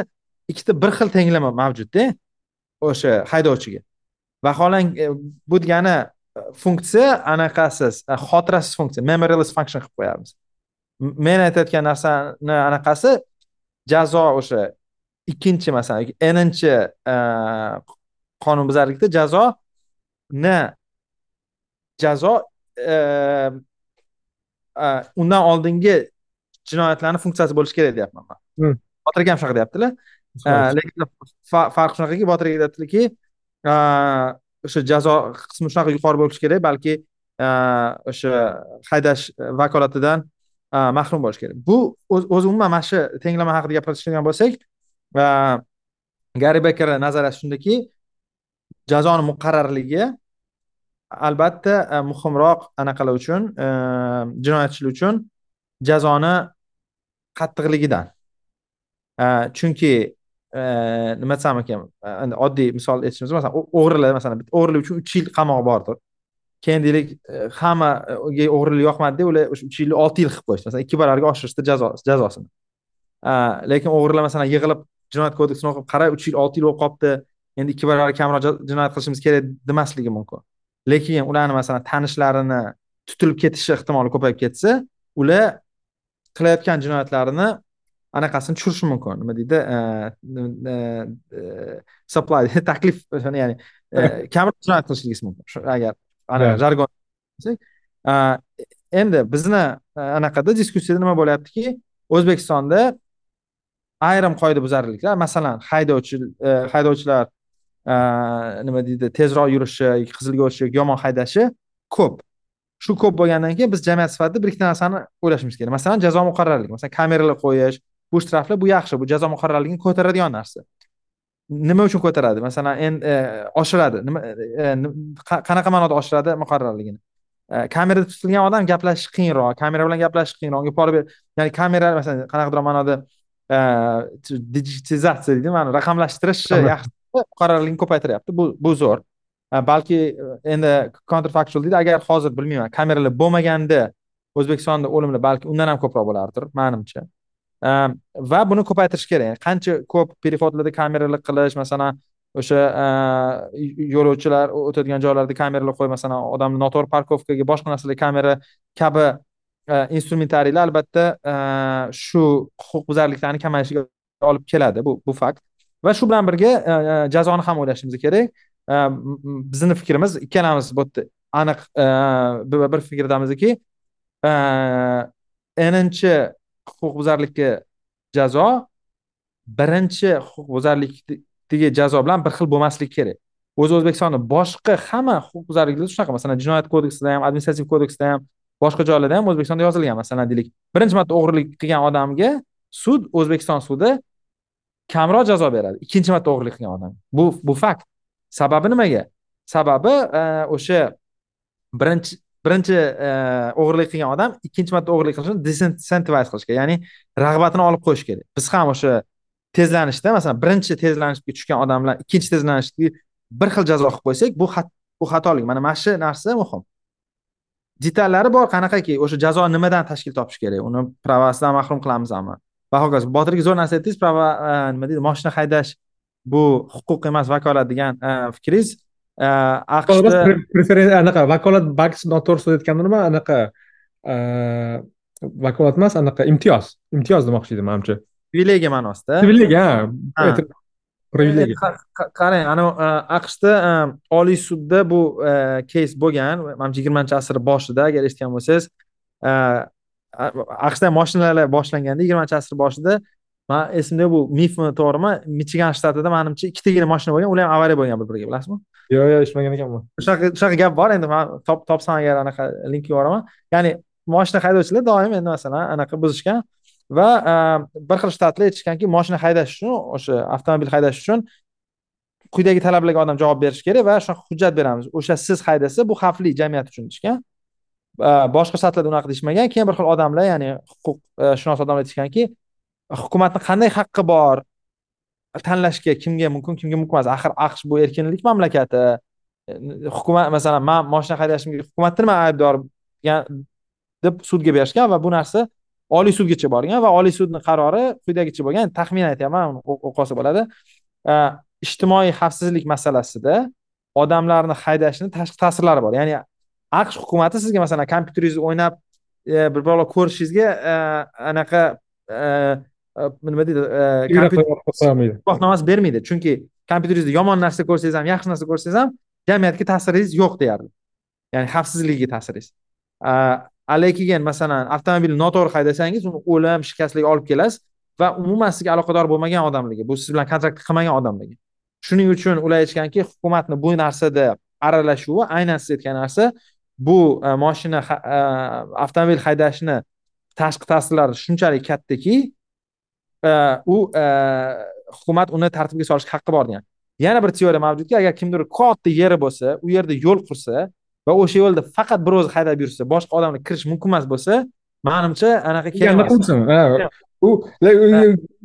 ikkita bir xil tenglama mavjudda o'sha haydovchiga. Vaholang bu degani funksiya anaqasiz xotirasiz funksiya memoryless function qilib qo'yamiz men aytayotgan narsani anaqasi jazo o'sha ikkinchi masalan ninchi e, qonunbuzarlikda jazo e, e, undan oldingi jinoyatlarni funksiyasi bo'lishi kerak deyapman man. Hmm. botir aka ham shunaqa deyaptilar. Lekin farq shunaqaki botir aka aytyaptilarki o'sha jazo qismi shunaqa yuqori bo'lishi kerak balki e, o'sha haydash vakolatidan e, mahrum bo'lishi kerak. Bu o'zi umuman mana shu tenglama haqida gapiradigan bo'lsak va gari bekerni nazariyasi shundaki jazoni muqarrarligi albatta e, muhimroq anaqalar uchun jinoyatchilar uchun jazoni qattiqligidan. Chunki nima desam ekan endi oddiy misol aytishimiz masalan o'g'rilar masalan bitta o'g'rilik uchun uch yil qamoq bordir keyin deylik hammaga o'g'rilik yoqmadida ular o'sha uch yilni olti yil qilib qo'yishdi masalan ikki barobarga oshirishdi jazosini lekin o'g'rilar masalan yig'ilib jinoyat kodeksini o'qib qara uch yil olti yil bo'lib qolibdi endi ikki barobar kamroq jinoyat qilishimiz kerak demasligi mumkin lekin ularni masalan tanishlarini tutilib ketishi ehtimoli ko'payib ketsa ular qilayotgan jinoyatlarini anaqasini tushirishi mumkin. Nima deydi? Supply taklif ya'ni kamroq jinoyat qilishligingiz mumkin. Agar jargon endi bizni anaqada diskussiyada nima bo'lyaptiki? O'zbekistonda ayrim qoidabuzarliklar masalan haydovchi e, haydovchilar e, nima deydi tezroq yurishi qizilga o'tishi yomon haydashi ko'p. Shu ko'p bo'lgandan keyin biz jamiyat sifatida bir ikkita narsani o'ylashimiz kerak. Masalan jazo muqarrarligi masalan kameralar qo'yish bu shtraflar bu yaxshi bu jazo muqarrarligini ko'taradigan narsa. Nima uchun ko'taradi? Masalan endi e, oshiradi. Nima qanaqa ma'noda oshiradi muqarrarligini? Kamerada tutilgan odam gaplashish qiyinroq kamera bilan gaplashish qiyinroq unga pora ber ya'ni kamera masalan qanaqadir ma'noda digitizatsiya deydi mana raqamlashtirish yaxshi muqarrarlikni ko'paytiryapti. Bu bu zo'r. Balki endi counterfactual deydi agar hozir bilmayman kameralar bo'lmaganda o'zbekistonda o'limlar balki undan ham ko'proq bo'lardir manimcha va buni ko'paytirish kerak. Qancha ko'p переходlarda kameralar qilish masalan o'sha yo'lovchilar o'tadigan joylarda kameralar qo'y masalan odamni noto'g'ri parkovkaga boshqa narsalar kamera kabi instrumentariylar albatta shu huquqbuzarliklarni kamayishiga olib keladi. Bu bu fakt. Va shu bilan birga jazoni ham o'ylashimiz kerak. Bizni fikrimiz ikkalamiz bu yerda aniq bir fikrdamizki ninchi huquqbuzarlikka jazo birinchi huquqbuzarlikdagi jazo bilan bir xil bo'lmasligi kerak. O'zi o'zbekistonni boshqa hamma huquqbuzarliklar shunaqa masalan jinoyat kodeksida ham administrativ kodeksda ham boshqa joylarda ham o'zbekistonda yozilgan masalan deylik birinchi marta o'g'irlik qilgan odamga sud o'zbekiston sudi kamroq jazo beradi ikkinchi marta o'g'irlik qilgan odam. Bu bu fakt. Sababi nimaga? Sababi e, o'sha birinchi birinchi e, o'g'irlik qilgan odam ikkinchi marta o'g'irlik qilishni disincentivize qilish kerak. Ya'ni rag'batini olib qo'yish kerak. Biz ham o'sha tezlanishda masalan birinchi tezlanishga tushgan odam bilan ikkinchi tezlanishga bir xil jazo qilib qo'ysak bu bu xatolik. Mana mana shu narsa muhim. Detallari bor qanaqaki o'sha jazo nimadan tashkil topishi kerak? Uni pravasidan mahrum qilamizmi? Va hokazo botir aka zo'r narsa aytdingiz prava e, nima deydi moshina haydash bu huquq emas vakolat degan e, fikringiz. Aqshda anaqa vakolat balki noto'g'ri so'zlayotgandim nima anaqa vakolat emas anaqa imtiyoz imtiyoz demoqchi edim manimcha privilegiya ma'nosida privilegiya ha privilegiya qarang anavi aqshda oliy sudda bu keys bo'lgan manimcha yigirmanchi asr boshida agar eshitgan bo'lsangiz aqshda moshinalar boshlanganda yigirmanchi asr boshida man esimda bu mifmi to'g'rimi michigan shtatida manimcha ikkitagina moshina bo'lgan ular ham avariya bo'lgan bir biriga bilasizmi yo'q yo'q eshitmagan ekanman. Shunaqa shunaqa gap bor endi man topsam agar anaqa link yuboraman. Ya'ni moshina haydovchilar doim endi masalan anaqa buzishgan va ehm, bir xil shtatlar aytishganki moshina haydash uchun o'sha avtomobil haydash uchun quyidagi talablarga odam javob berishi kerak va shunaqa hujjat beramiz. O'sha siz haydasa bu xavfli jamiyat uchun deyishgan. Boshqa shtatlarda unaqa deyishmagan. Keyin bir xil odamlar ya'ni huquqshunos e, odamlar aytishganki hukumatni qanday haqqi bor? Tanlashga kimga mumkin kimga mumkin emas. Axir aqsh bu erkinlik mamlakati. Hukumat masalan man moshina haydashimga hukumatni nima aybdor deb sudga berishgan va bu narsa oliy sudgacha borgan va oliy sudni qarori quyidagicha bo'lgan taxmin aytyapman o'qib olsa bo'ladi. Ijtimoiy xavfsizlik masalasida odamlarni haydashni tashqi ta'sirlari bor. Ya'ni aqsh hukumati sizga masalan kompyuteringizda o'ynab bir balo ko'rishingizga anaqa nima deydi guvohnomasi bermaydi. Chunki kompyuteringizda yomon narsa ko'rsangiz ham yaxshi narsa ko'rsangiz ham jamiyatga ta'siringiz yo'q deyarli ya'ni xavfsizligiga ta'siringiz. Keyin masalan avtomobilni noto'g'ri haydasangiz uni o'lim shikastlik olib kelasiz va umuman sizga aloqador bo'lmagan odamlarga bu siz bilan kontrakt qilmagan odamlarga shuning uchun ular aytishganki hukumatni bu narsada aralashuvi aynan siz aytgan narsa bu e, moshina e, avtomobil haydashni tashqi ta'sirlari shunchalik kattaki e, u hukumat uni tartibga solishga haqqi bor degan yana bir teoriya mavjudki agar kimdir katta yeri bo'lsa u yerda yo'l qursa va o'sha yo'lda faqat bir o'zi haydab yursa boshqa odamlar kirish mumkin emas bo'lsa manimcha anaqa kerak qilsin u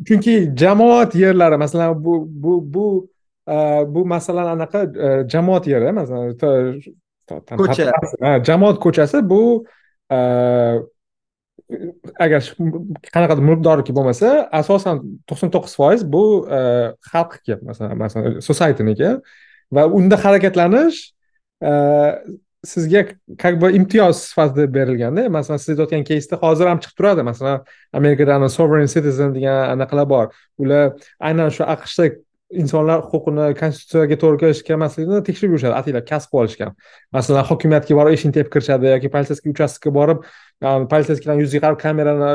chunki jamoat yerlari masalan bu bu bu bu masalan anaqa jamoat yeri masalan ko'cha. jamoat ko'chasi bu agar qanaqadir mulkdorniki bo'lmasa asosan to'qson to'qqiz foiz bu e, xalqniki masalan masalan societyniki va unda harakatlanish e, sizga как бы imtiyoz sifatida berilganda masalan siz aytayotgan keysda hozir ham chiqib turadi. Masalan amerikada sovereign citizen degan anaqalar bor. Ular aynan shu aqshda insonlar huquqini konstitutsiyaga to'g'ri kelish kelmasligini tekshirib yurishadi. Ataylab kasb qilib olishgan. Masalan hokimiyatga borib eshikni tepib kirishadi yoki politseyskiy uchastkaga borib politseyskiydan yuzga qarab kamerani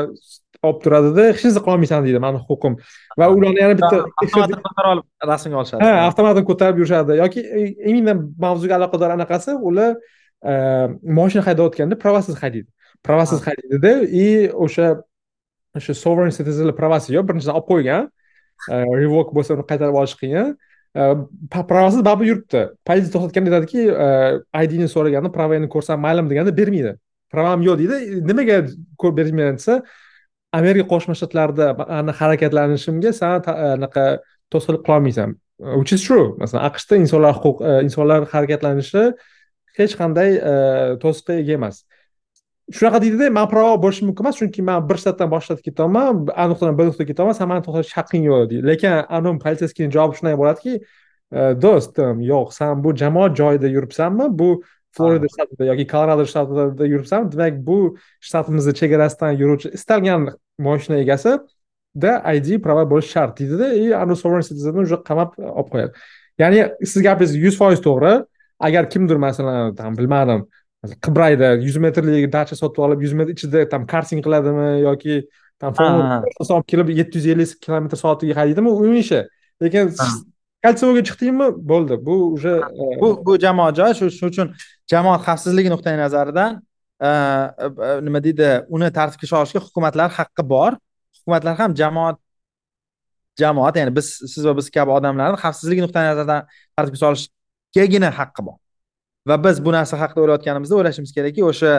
olib turadida hech narsa qilolmaysan deydi mani huquqim. Va ularni yana bitta rasmga olishadi. Ha avtomatini ko'tarib yurishadi. Yoki именно mavzuga aloqador anaqasi ular moshina haydayotganda pravasiz haydaydi. Pravasiz haydaydida и o'sha o'sha sovereign citizen pravasi yo'q birinchidan olib qo'ygan revok bo'lsa uni qaytarib olish qiyin pravasiz baribir yuribdi politsiya to'xtatganda aytadiki idni so'raganda pravani ko'rsam maylimi deganda bermaydi pravam yo'q deydi nimaga bermayman desa amerika qo'shma shtatlarida harakatlanishimga san anaqa to'sqinlik qilolmaysan which is true masalan aqshda insonlar huquq insonlar harakatlanishi hech qanday to'siqqa ega emas shunaqa deydida man pravo bo'lishim mumkin emas chunki man bir shtatdan boshqa shtatga ketyapman a nuqtadan b nuqtaga ketyapman san mani to'xtatish haqqing yo'q deydi. Lekin anavi politseyskiyni javobi shunday bo'ladiki e, do'stim yo'q san bu jamoat joyida yuribsanmi bu florida shtatida yoki kolorado shtatida yuribsanmi demak bu shtatimizni chegarasidan yuruvchi istalgan moshina egasi da id prava bo'lishi shart deydida. И anavi sovereign citizenni уже qamab olib qo'yadi. Ya'ni siz gapingiz yuz foiz to'g'ri. Agar kimdir masalan там bilmadim qibrayda yuz metrlik dacha sotib olib yuz metr ichida там karting qiladimi yoki там olib kelib yetti yuz ellik kilometr soatiga haydaydimi u ishi lekin кольцевойga chiqdingmi? Bo'ldi. Bu уже e, bu bu jamoat joy shuning uchun jamoat xavfsizligi nuqtai nazaridan e, e, nima deydi uni tartibga solishga hukumatlar haqqi bor. Hukumatlar ham jamoat jamoat ya'ni biz siz va biz kabi odamlarni xavfsizlik nuqtai nazaridan tartibga solishgagina haqqi bor va biz bu narsa haqida o'ylayotganimizda o'ylashimiz kerakki o'sha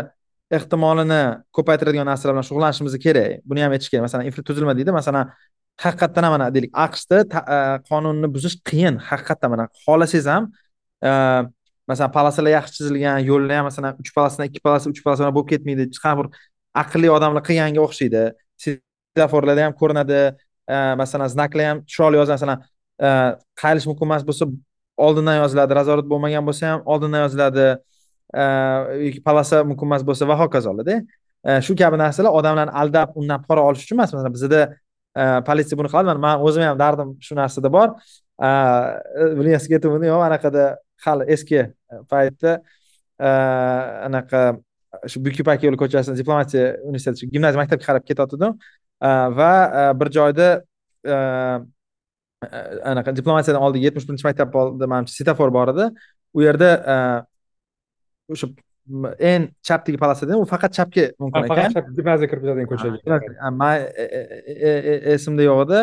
ehtimolini ko'paytiradigan narsalar bilan shug'ullanishimiz kerak. Buni ham aytish kerak. Masalan infratuzilma deydi. Masalan haqiqatdan ham mana deylik aqshda e, qonunni buzish qiyin. Haqiqatdan mana xohlasangiz ham e, masalan polosalar yaxshi chizilgan yo'llar ham masalan uch polosidan ikki polosa uch polosa bo'lib ketmaydi. Qanaqa bir aqlli odamlar qilganga o'xshaydi. Svetoforlarda ham ko'rinadi. E, masalan znaklar ham chiroyli yoziladi masalan qayilish mumkin emas bo'lsa oldindan yoziladi razorat bo'lmagan bo'lsa ham oldindan yoziladi e, yoki palasa mumkin emas bo'lsa va hokazolarda e, shu kabi narsalar odamlarni aldab undan pora olish uchun emas. Masalan bizada e, politsiya buni qiladi man o'zim ham dardim shu narsada bor. Universitetimni yo'q anaqada hali eski paytda anaqa shu buyuk ipak yo'li ko'chasida diplomatiya universiteti gimnaziya maktabga qarab ketayotgandim va bir joyda anaqa diplomatiyadan oldin yetmish birinchi maktab oldida manimcha svetofor bor edi. U yerda o'sha eng chapdagi polosada u faqat chapga mumkin ekan faqat chap gimnaziya kirib ketadigan ko'chaga man esimda yo'q edi.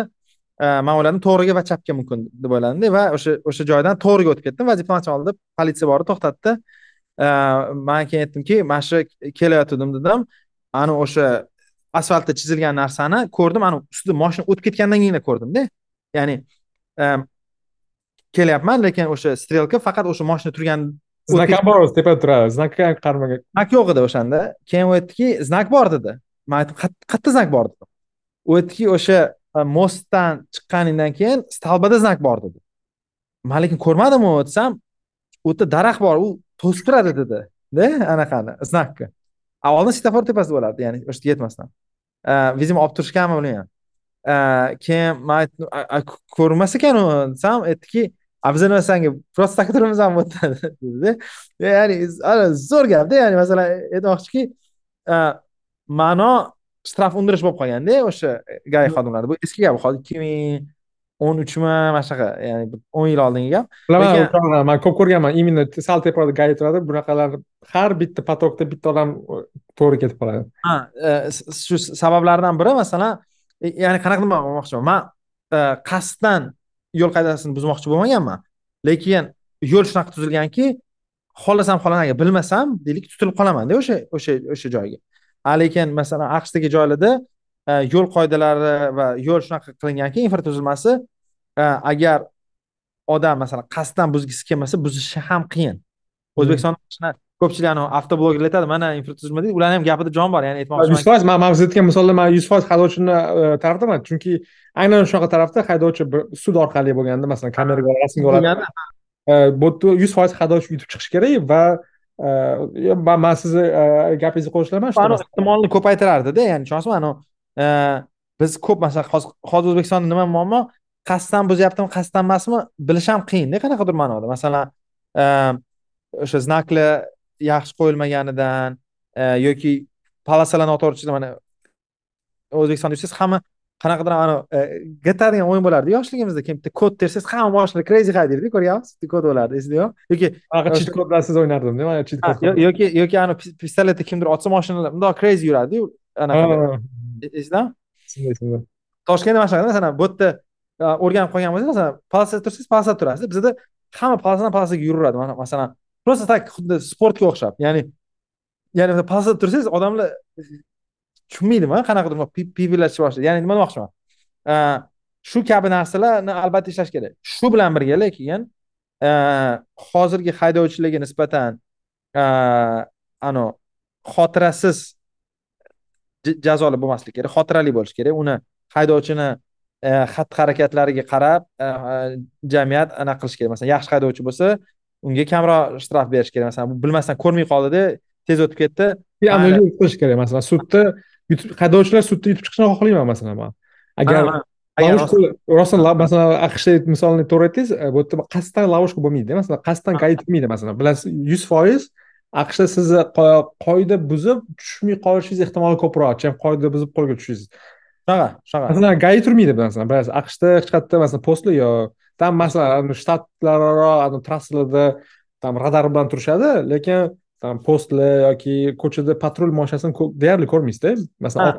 Man o'yladim to'g'riga va chapga mumkin deb o'yladimda va o'sha o'sha joydan to'g'riga o'tib ketdim va diplomatiya oldida politsiya borib to'xtatdi. Man keyin aytdimki mana shu kelayotgandim dedim. Ani o'sha asfaltda chizilgan narsani ko'rdim ani ustida moshina o'tib ketgandan keyin ko'rdimda ya'ni kelyapman lekin o'sha strelka faqat o'sha moshina turgan znak ham bor tepada turadi znakka ham qaramagan znak yo'q edi o'shanda. Keyin u aytdiki znak bor dedi. Man aytdim qayerda znak bor dedim u aytdiki o'sha mostdan chiqqaningdan keyin stolbada znak bor dedi. Man lekin ko'rmadim u desam u yerda daraxt bor u to'sib turadi dedi da anaqani znakni oldin svetofor tepasida bo'lardi ya'ni o'sha yetmasdan. Видимо olib turishganmi uni ham keyin man aytdim ko'rinmas ekan u desam aytdiki a biz nima sanga turamizmi bu yerda dedida ya'ni zo'r gapda ya'ni masalan aytmoqchiki ma'no shtraf undirish bo'lib qolganda o'sha gai xodimlarida bu eski gap hozir ikki ming o'n uchmi mana shunaqa ya'ni o'n yil oldingi gap bilaman man ko'p ko'rganman именно sal tepada gai turadi bunaqalar har bitta potokda bitta odam to'g'ri ketib qoladi ha shu sabablardan biri masalan ya'ni qanaqa nima olmoqchiman? Man qasddan yo'l qoidasini buzmoqchi bo'lmaganman. Lekin yo'l shunaqa tuzilganki xohlasam xohlamagan bilmasam deylik tutilib qolamanda o'sha o'sha o'sha joyga. Lekin masalan aqshdagi joylarda yo'l qoidalari va yo'l shunaqa qilinganki infratuzilmasi agar odam masalan qasddan buzgisi kelmasa buzishi ham qiyin. O'zbekistonda ko'pchilik anavi avtoblogerlar aytadi mana infratuzilma deydi ularni ham gapida jon bor ya'ni aytmoqchiman yuz foiz man siz aytgan misolda man yuz foiz haydovchini tarafdaman chunki aynan shunaqa tarafda haydovchi sud orqali bo'lganda masalan kameraga rasmga oladi. bu yerda yuz foiz haydovchi yutib chiqishi kerak va man sizni gapingizga qo'shilaman shu ehtimolni ko'paytirardida ya'ni tushunasizmi anavi biz ko'p masalan hozir o'zbekistonda nima muammo? Qasddan buzyaptimi qasddan emasmi bilish ham qiyinda qanaqadir ma'noda. Masalan o'sha znaklar yaxshi qo'yilmaganidan e, yoki polosalar noto'g'ri mana o'zbekistonda yursangiz hamma qanaqadir ani e, gta degan o'yin bo'lardi. Yoshligimizda keyin bitta kod tersangiz hamma boshlari crazy high deydi ko'ryapsiz? Kod bo'lardi esingda yo'q yoki anaqa chit kod bilan siz o'ynardimda mana chit kod yoki yoki ani pistoletda kimdir otsa moshinalar bundoq crazy yuradiyu anaqa esingdami esimda toshkentda mana shunaqa masalan bu yerda e, o'rganib qolgan bo'lsangiz masalan polosada tursangiz polosada turasiz bizada hamma polosadan polosaga yuraveradi masalan просто так xuddi sportga o'xshab ya'ni ya'ni pasda tursangiz odamlar tushunmaydimi qanaqadir pivilashni boshlaydi ya'ni nima demoqchiman? Shu kabi narsalarni albatta ishlash kerak. Shu bilan birga lekin e, hozirgi haydovchilarga nisbatan e, anavi xotirasiz jazolar bo'lmasligi kerak xotirali bo'lishi kerak. Uni haydovchini e, xatti harakatlariga qarab jamiyat anaqa qilish kerak. Masalan yaxshi haydovchi bo'lsa unga kamroq shtraf berish kerak. Masalan bilmasdan ko'rmay qoldida tez o'tib ketdi. Analiz qilish kerak. Masalan sudda haydovchilar sudda yutib chiqishini xohlayman masalan man. Agar rosa masalan aqshda misolni to'g'ri aytdingiz e, bu yerda qasddan lavoshka bo'lmaydida masalan qasddan gai turmaydi masalan. Bilasiz yuz foiz aqshda sizni qoida buzib tushmay qolishingiz ehtimoli ko'proq. Чем qoida buzib qo'lga tushishingiz. Shunaqa shunaqa. Masalan gai turmaydi masalan. Bilasiz aqshda hech qayerda masalan postli yo там masalan shtatlararo trassalarda там radar bilan turishadi lekin там postlar yoki ko'chada patrul mashinasini deyarli ko'rmaysizda masalan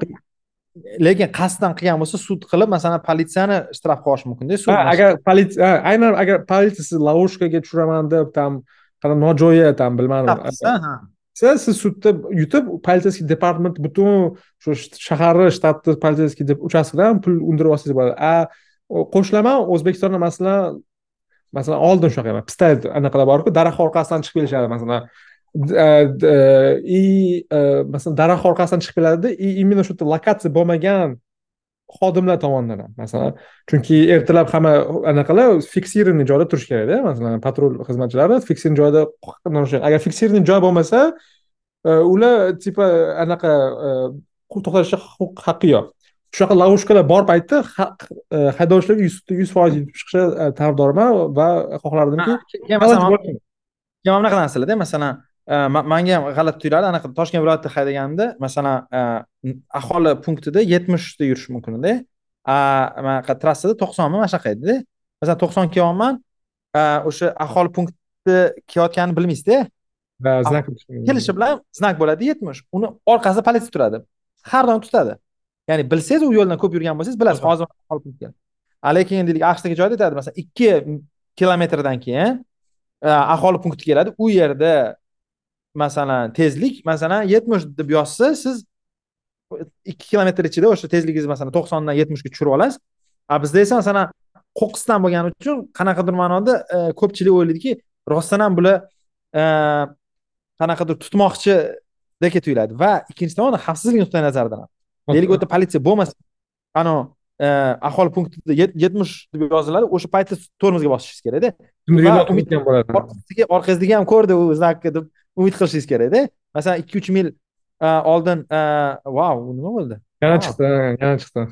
lekin qasddan qilgan bo'lsa sud qilib masalan politsiyani shtrafga olish mumkinda sud agar politsiya aynan agar politsiya sizni lavoshkaga tushiraman deb там nojo'ya там bilmadim. Siz siz sudda yutib полицейский departament butun shu shaharni shtatni полицейский uchastkadan pul undirib olsangiz bo'ladi. A qo'shilaman o'zbekistonda masalan masalan oldin shunaqa pista anaqalar borku daraxt orqasidan chiqib kelishadi masalan. И e, e, e, masalan daraxt orqasidan chiqib keladida и именно shu yerda lokatsiya bo'lmagan xodimlar tomonidan ham masalan. Chunki ertalab hamma anaqalar fiksированный joyda turishi kerakda masalan patrul xizmatchilari fiksированный joyda agar fiksированный joy bo'lmasa ular типа anaqa to'xtatishga haqqi yo'q. Shunaqa lavoshkalar bor paytda haydovchilarga yuz yuz foiz yutib chiqishi tarafdoriman va xohlardimki keyin masalan bunaqa narsalarda masalan manga ham g'alati tuyuladi anaqa toshkent viloyatida haydaganimda masalan aholi punktida yetmishda yurish mumkin edi anaqa trassada to'qsonmi mana shunaqa edida. Masalan to'qson kelyapman o'sha aholi punkti kelayotganini bilmaysizda znak kelishi bilan znak bo'ladi yetmish. Uni orqasida politsiya turadi. Har doim tutadi ya'ni bilsangiz u yo'ldan ko'p yurgan bo'lsangiz bilasiz hozir lekin deylik aqshdagi joyda aytadi masalan ikki kilometrdan keyin aholi punkti keladi. U yerda masalan tezlik masalan yetmish deb yozsa siz ikki kilometr ichida o'sha tezligingizni masalan to'qsondan yetmishga tushirib olasiz. A bizda esa masalan qo'qqisdan bo'lgani uchun qanaqadir ma'noda e, ko'pchilik o'ylaydiki rostdan ham bular e, qanaqadir tutmoqchidek tuyuladi va ikkinchi tomon xavfsizlik nuqtai nazaridan ham yerda politsiya bo'lmasa anavi e, aholi punktida yetmish deb yoziladi o'sha paytda tormozga bosishingiz kerakda. Orqangizdaga ham ko'rdi u znakni deb umid qilishingiz kerakda. Masalan ikki uch mil oldin vau nima bo'ldi? Yana chiqdi yana chiqdi.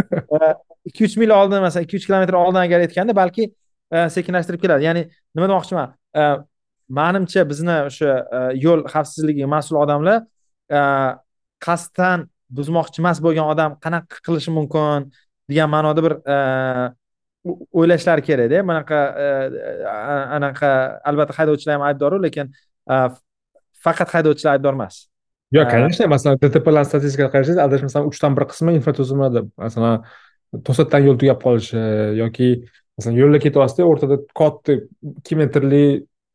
Ikki uch mil oldin masalan ikki uch kilometr oldin agar aytganda balki sekinlashtirib keladi. Ya'ni nima demoqchiman? Manimcha bizni o'sha yo'l xavfsizligiga mas'ul odamlar qasddan buzmoqchi emas bo'lgan odam qanaqa qilishi mumkin degan ma'noda bir o'ylashlari kerakda. Bunaqa anaqa albatta haydovchilar ham aybdoru lekin faqat haydovchilar aybdor emas. Yo'q конечно masalan dtplarni statistikaga qarasangiz adashmasam uchdan bir qismi infratuzilmada masalan to'satdan yo'l tugab qolishi yoki masalan yo'lda ketyapsizda o'rtada katta ikki metrli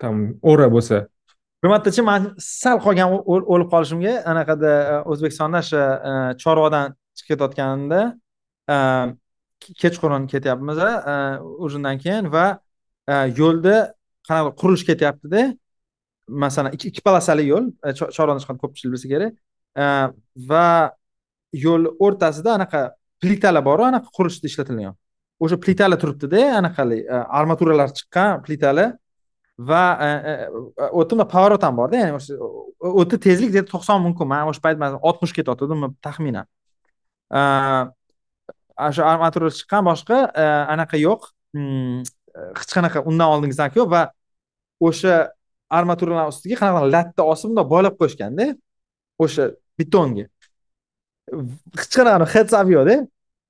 там o'ra bo'lsa bir man sal qolgan o'lib qolishimga anaqada e, o'zbekistonda o'sha e, chorvadan chiqib ketayotganimda e, kechqurun ketyapmiz ужинdan keyin va yo'lda qanaqa qurilish ketyaptida masalan ikki polosali yo'l chorvadan chiqqan ko'pchilik bilsa kerak va yo'l o'rtasida anaqa plitalar boru anaqa qurilishda ishlatilgan o'sha plitalar turibdida anaqali armaturalar chiqqan plitalar va e, e, e, o'tida поворот ham borda ya'ni o'sha o'ti tezlik где to'qson mumkin man o'sha payt oltmish ketayotgandim taxminan. Shu armatura chiqqan boshqa anaqa yo'q. Hmm, hech qanaqa undan oldingi znak yo'q va o'sha armaturalarni ustiga qanaqa latta osib bundoq boylab qo'yishganda o'sha betonga hech qanaqa hech yo'qda.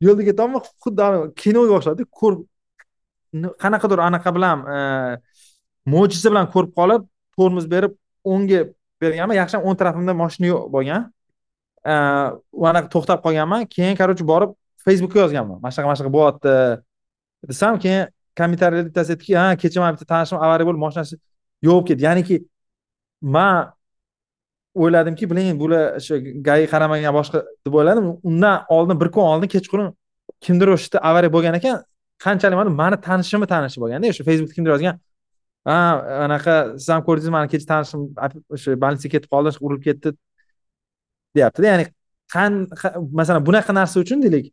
Yo'lda ketyapman xuddi kinoga o'xshadi ko'rib qanaqadir anaqa bilan mo'jiza bilan ko'rib qolib tormoz berib o'ngga berganman. Yaxshi o'ng tarafimda moshina yo'q bo'lgan. Mana anaqa to'xtab qolganman. Keyin короче borib facebookga yozganman. Mana shunaqa mana shunaqa bo'lyapti desam keyin kommentariyada bittasi aytdiki ha kecha mani bitta tanishim avariya bo'lib moshinasi yovib ketdi ya'niki man o'yladimki блин bular o'sha gai qaramagan boshqa deb o'yladim. Undan oldin bir kun oldin kechqurun kimdir o'sha yerda avariya bo'lgan ekan. Qanchalik mani mani tanishimni tanishi bo'lganda o'sha facebookda kimdir yozgan ha anaqa siz ham ko'rdingiz mani kecha tanishim o'sha больницаga ketib qoldi urilib ketdi deyaptida. Ya'ni qan masalan bunaqa narsa uchun deylik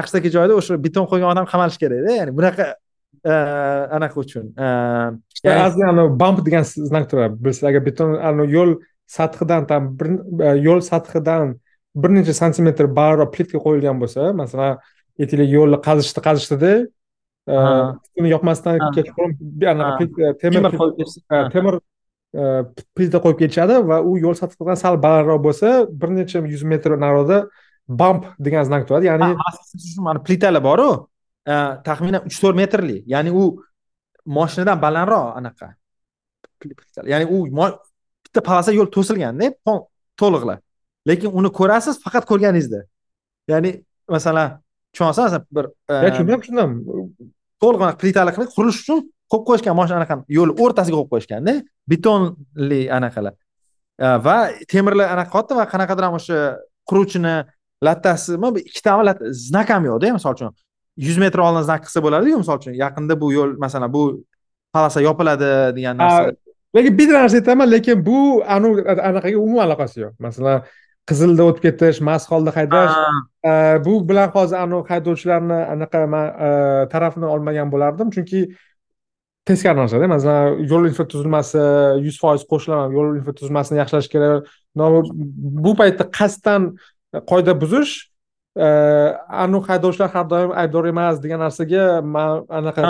aqshdagi joyda o'sha beton qo'ygan odam qamalishi kerakda. Ya'ni bunaqa anaqa uchun ozgina anavi bamp degan znak turadi. Bilasiz agar beton yo'l sathidan там bir yo'l sathidan bir necha santimetr balandroq plitka qo'yilgan bo'lsa masalan aytaylik yo'lni qazishdi qazishdida uni yopmasdan kechqurun anaqa temir temir plita qo'yib ketishadi va u yo'l sathidan sal balandroq bo'lsa bir necha yuz metr nariroqda bamp degan znak turadi. Ya'ni mana plitalar boru taxminan uch to'rt metrli. Ya'ni u moshinadan balandroq anaqa. Ya'ni u bitta polosa yo'l to'silganda to'liqlab lekin uni ko'rasiz faqat ko'rganingizda ya'ni masalan tushunolsan masalan bir tushundim tushundim. to'liq plitali qilib qurilish uchun qo'yib qo'yishgan mana shu anaqa yo'lni o'rtasiga qo'yib qo'yishganda betonli anaqalar. Va temirlar anaqa qilyapti va qanaqadir o'sha quruvchini lattasimi ikkitami znak ham yo'qda misol uchun. Yuz metr oldin znak qilsa bo'ladiyu misol uchun yaqinda bu yo'l masalan bu polasa yopiladi degan narsa. lekin bitta narsa aytaman lekin bu anaqaga umuman aloqasi yo'q. Masalan qizilda o'tib ketish mast holda haydash. Bu bilan hozir anavi haydovchilarni anaqa man tarafini olmagan bo'lardim. Chunki teskari narsada masalan yo'l infratuzilmasi yuz foiz qo'shilaman yo'l infratuzilmasini yaxshilash kerak. Bu paytda qasddan qoida buzish anavi haydovchilar har doim aybdor emas degan narsaga man anaqa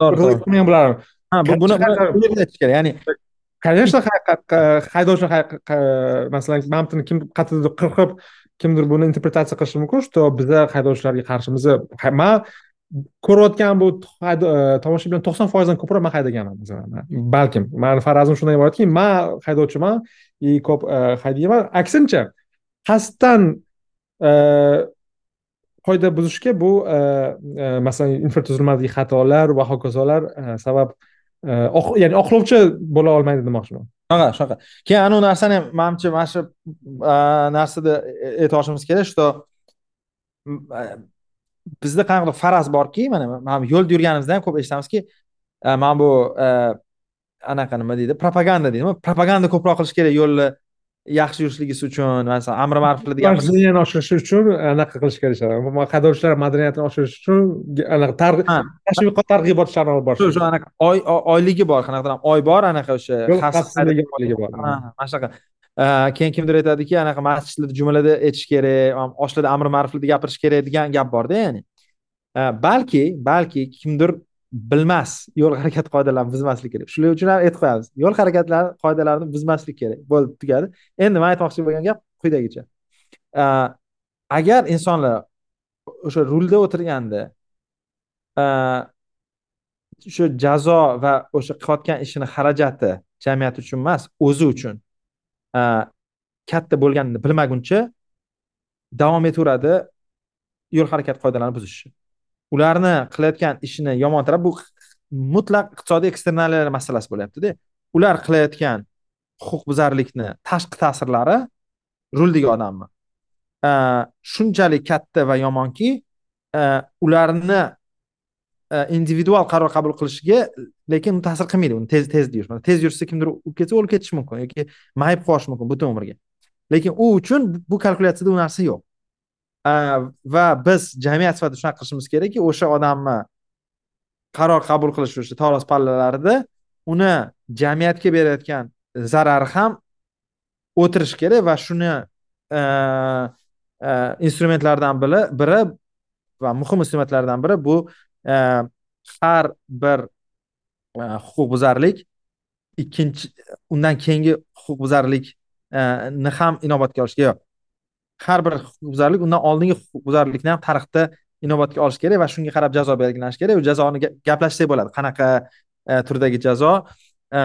bo'lardim. Buni aytish kerak. Ya'ni конечно haydovchi masalan mamtini kim qayerdadir qirqib kimdir buni interpretatsiya qilishi mumkin что biza haydovchilarga qarshimiz man ko'rayotgan bu e, tomoshabin to'qson foizdan ko'proq man haydaganman masalan balkim mani farazim shundan iboratki man haydovchiman и ko'p haydayman aksincha qasddan qoida buzishga bu masalan infratuzilmadagi xatolar va hokazolar sabab ya'ni oqlovchi bo'la olmaydi demoqchiman shunaqa shunaqa keyin anavi narsani ham manimcha mana shu narsada aytib kerak что bizda qanaqadir faraz borki mana man yo'lda yurganimizda ham ko'p eshitamizki mana bu anaqa nima deydi propaganda deydimi propaganda ko'proq qilish kerak yo'lni yaxshi yurishligisi uchun masalan amri ma'ruflarni madaniyatni oshirish uchun anaqa qilish kerak haydovchilar madaniyatini oshirish uchun anaqa tashviqot targ'ibot ishlarini olib borish shu anaqa oy oyligi bor qanaqadir oy bor anaqa o'sha xavfsizligi oyligi bor. Mana shunaqa keyin kimdir aytadiki anaqa masjidlarda jumalada aytish kerak oshlarda amri ma'ruflarda gapirish kerak degan gap borda ya'ni. Balki balki kimdir bilmas yo'l harakati qoidalarini buzmaslik kerak. Shuning uchun ham aytib qo'yamiz yo'l harakatlari qoidalarini buzmaslik kerak. Bo'ldi tugadi. Endi man aytmoqchi bo'lgan gap quyidagicha. Agar insonlar o'sha rulda o'tirganda o'sha jazo va o'sha qilayotgan ishini xarajati jamiyat uchun emas o'zi uchun katta bo'lganini bilmaguncha davom etaveradi yo'l harakati qoidalarini buzishni ularni qilayotgan ishini yomontirib bu mutlaq iqtisodiy eksternallar masalasi bo'lyaptida. Ular qilayotgan huquqbuzarlikni tashqi ta'sirlari ruldagi odamni shunchalik katta va yomonki e, ularni e, individual qaror qabul qilishiga lekin ta'sir qilmaydi. Uni tez tez yurish tez yursa kimdir o'lib ketsa o'lib ketishi mumkin yoki mayib qolishi mumkin butun umrga. Lekin u uchun bu kalkulyatsiyada u narsa yo'q. Va biz jamiyat sifatida shunaqa qilishimiz kerakki o'sha odamni qaror qabul qilish o'sha taroz pallalarida uni jamiyatga berayotgan zarari ham o'tirish kerak va shuni e, e, instrumentlardan biri biri va muhim instrumentlardan biri bu e, har bir huquqbuzarlik ikkinchi undan keyingi huquqbuzarlikni ham inobatga olishga yo'q har bir huquqbuzarlik undan oldingi huquqbuzarlikni ham tarixda inobatga olish kerak va shunga qarab jazo belgilanishi kerak. U jazoni gaplashsak bo'ladi. Qanaqa e, turdagi jazo? E,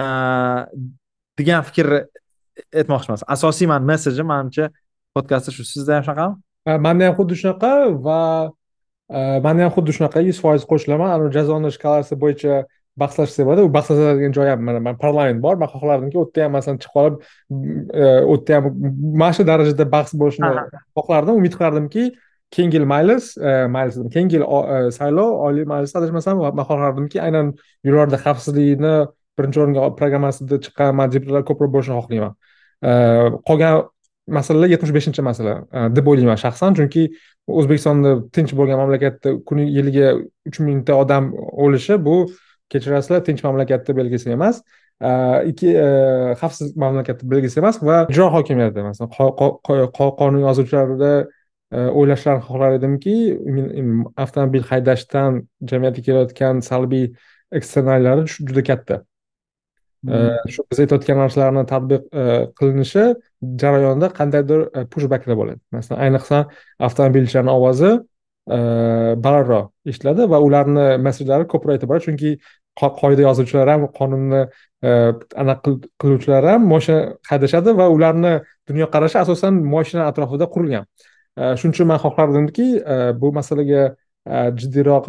degan fikrni aytmoqchiman e, asosiy mani messejim manimcha podkastda shu. Sizda ham shunaqami? Manda ham xuddi shunaqa va manda ham xuddi shunaqa. Yuz foiz qo'shilaman. Jazoni shkalasi bo'yicha bahslashsak bo'ladi u bahslashadigan joyi ham mana parlament bor. Man xohlardimki u yerda ham masalan chiqib qolib u yerda ham mana shu darajada bahs bo'lishini xohlardim. Umid qilardimki keyingi yil maylis maylis keyingi yil saylov oliy majlisda adashmasam man xohlardimki aynan yo'llarda xavfsizlikni birinchi o'ringa programmasida chiqqan deputatlar ko'proq bo'lishini xohlayman. Qolgan masalalar yetmish beshinchi masala deb o'ylayman shaxsan. Chunki o'zbekistonda tinch bo'lgan mamlakatda kuni yiliga uch mingta odam o'lishi bu kechirasizlar tinch mamlakatni belgisi emas ikki xavfsiz mamlakatni belgisi emas va ijro hokimiyati masalan qonun yozuvchilarida o'ylashlarini xohlar edimki avtomobil haydashdan jamiyatga kelayotgan salbiy eksternallari juda katta. Shu biz aytayotgan narsalarni tadbiq qilinishi jarayonida qandaydir pushbeklar bo'ladi. Masalan ayniqsa avtomobilchilarni ovozi balandroq eshitiladi va ularni messenjlari ko'proq boradi chunki qoida yozuvchilar ham qonunni e, anaqa qiluvchilar ham moshina haydashadi va ularni dunyoqarashi asosan moshina atrofida qurilgan. E, shuning uchun man xohlardimki e, bu masalaga jiddiyroq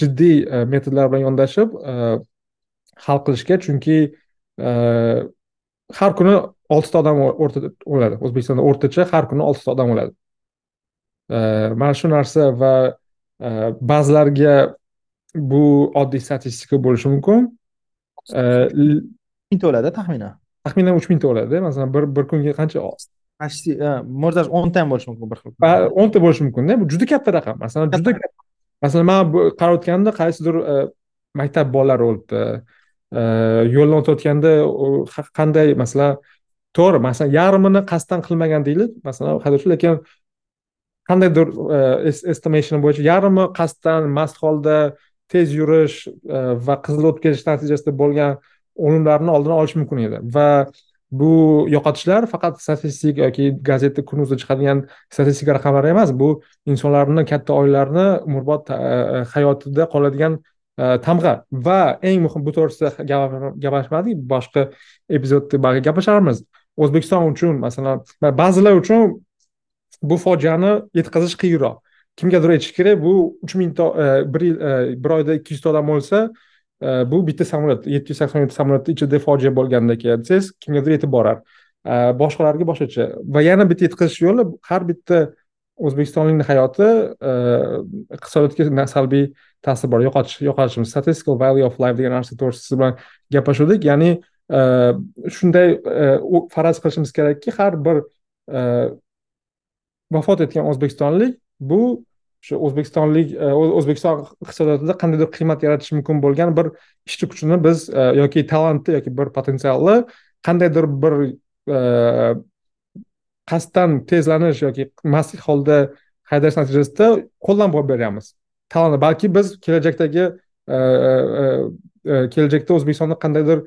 jiddiy metodlar bilan yondashib hal qilishga chunki har kuni oltita odam o'ladi. O'zbekistonda o'rtacha har kuni oltita odam o'ladi. Mana shu narsa va ba'zilarga bu oddiy statistika bo'lishi mumkin. Mingta o'ladi taxminan. Taxminan uch mingta o'ladi masalan bir bir kunga qancha почти может даже o'nta ham bo'lishi mumkin bir xil o'nta bo'lishi mumkinda bu juda katta raqam. Masalan juda masalan man qarayotganda qaysidir maktab bolalari o'libdi. Yo'ldan o'tayotganda qanday masalan to'g'ri masalan yarmini qasddan qilmagan deylik masalan haydovchi lekin qandaydir estimation bo'yicha yarmi qasddan mast holda tez yurish e, va qizil o'tkazish natijasida bo'lgan o'limlarni oldini olish mumkin edi. Va bu yo'qotishlar faqat statistik yoki gazeta kunuzda chiqadigan statistika raqamlari emas bu insonlarni katta oilalarni umrbod e, hayotida qoladigan e, tamg'a. Va eng muhim bu to'g'risida gaplashmadik boshqa epizodda balki gaplasharmiz o'zbekiston uchun masalan ba'zilar uchun bu fojiani yetkazish qiyinroq. Kimgadir aytish kerak? Bu uch mingta e, bir yil e, bir oyda ikki yuzta odam o'lsa e, bu bitta samolyot yetti yuz sakson yetti samolyotni ichida fojia bo'lganda keyin desangiz kimgadir yetib borar? Boshqalarga boshqacha. Va yana bitta yetkazish yo'li har bitta o'zbekistonlikni hayoti iqtisodiyotga salbiy ta'sir bor. Yo'qotish yo'qotishimiz. Statistical value of life degan narsa to'g'risida siz bilan gaplashuvdik. Ya'ni shunday faraz qilishimiz kerakki har bir vafot etgan o'zbekistonlik bu shu o'zbekistonlik e, o'zbekiston iqtisodiyotida qandaydir qiymat yaratishi mumkin bo'lgan bir ishchi kuchini biz e, yoki talantni yoki bir potensialni qandaydir bir e, qasddan tezlanish yoki mastlik holda haydash natijasida qo'ldan boy beryapmiz talant balki biz kelajakdagi kelajakda o'zbekistonda qandaydir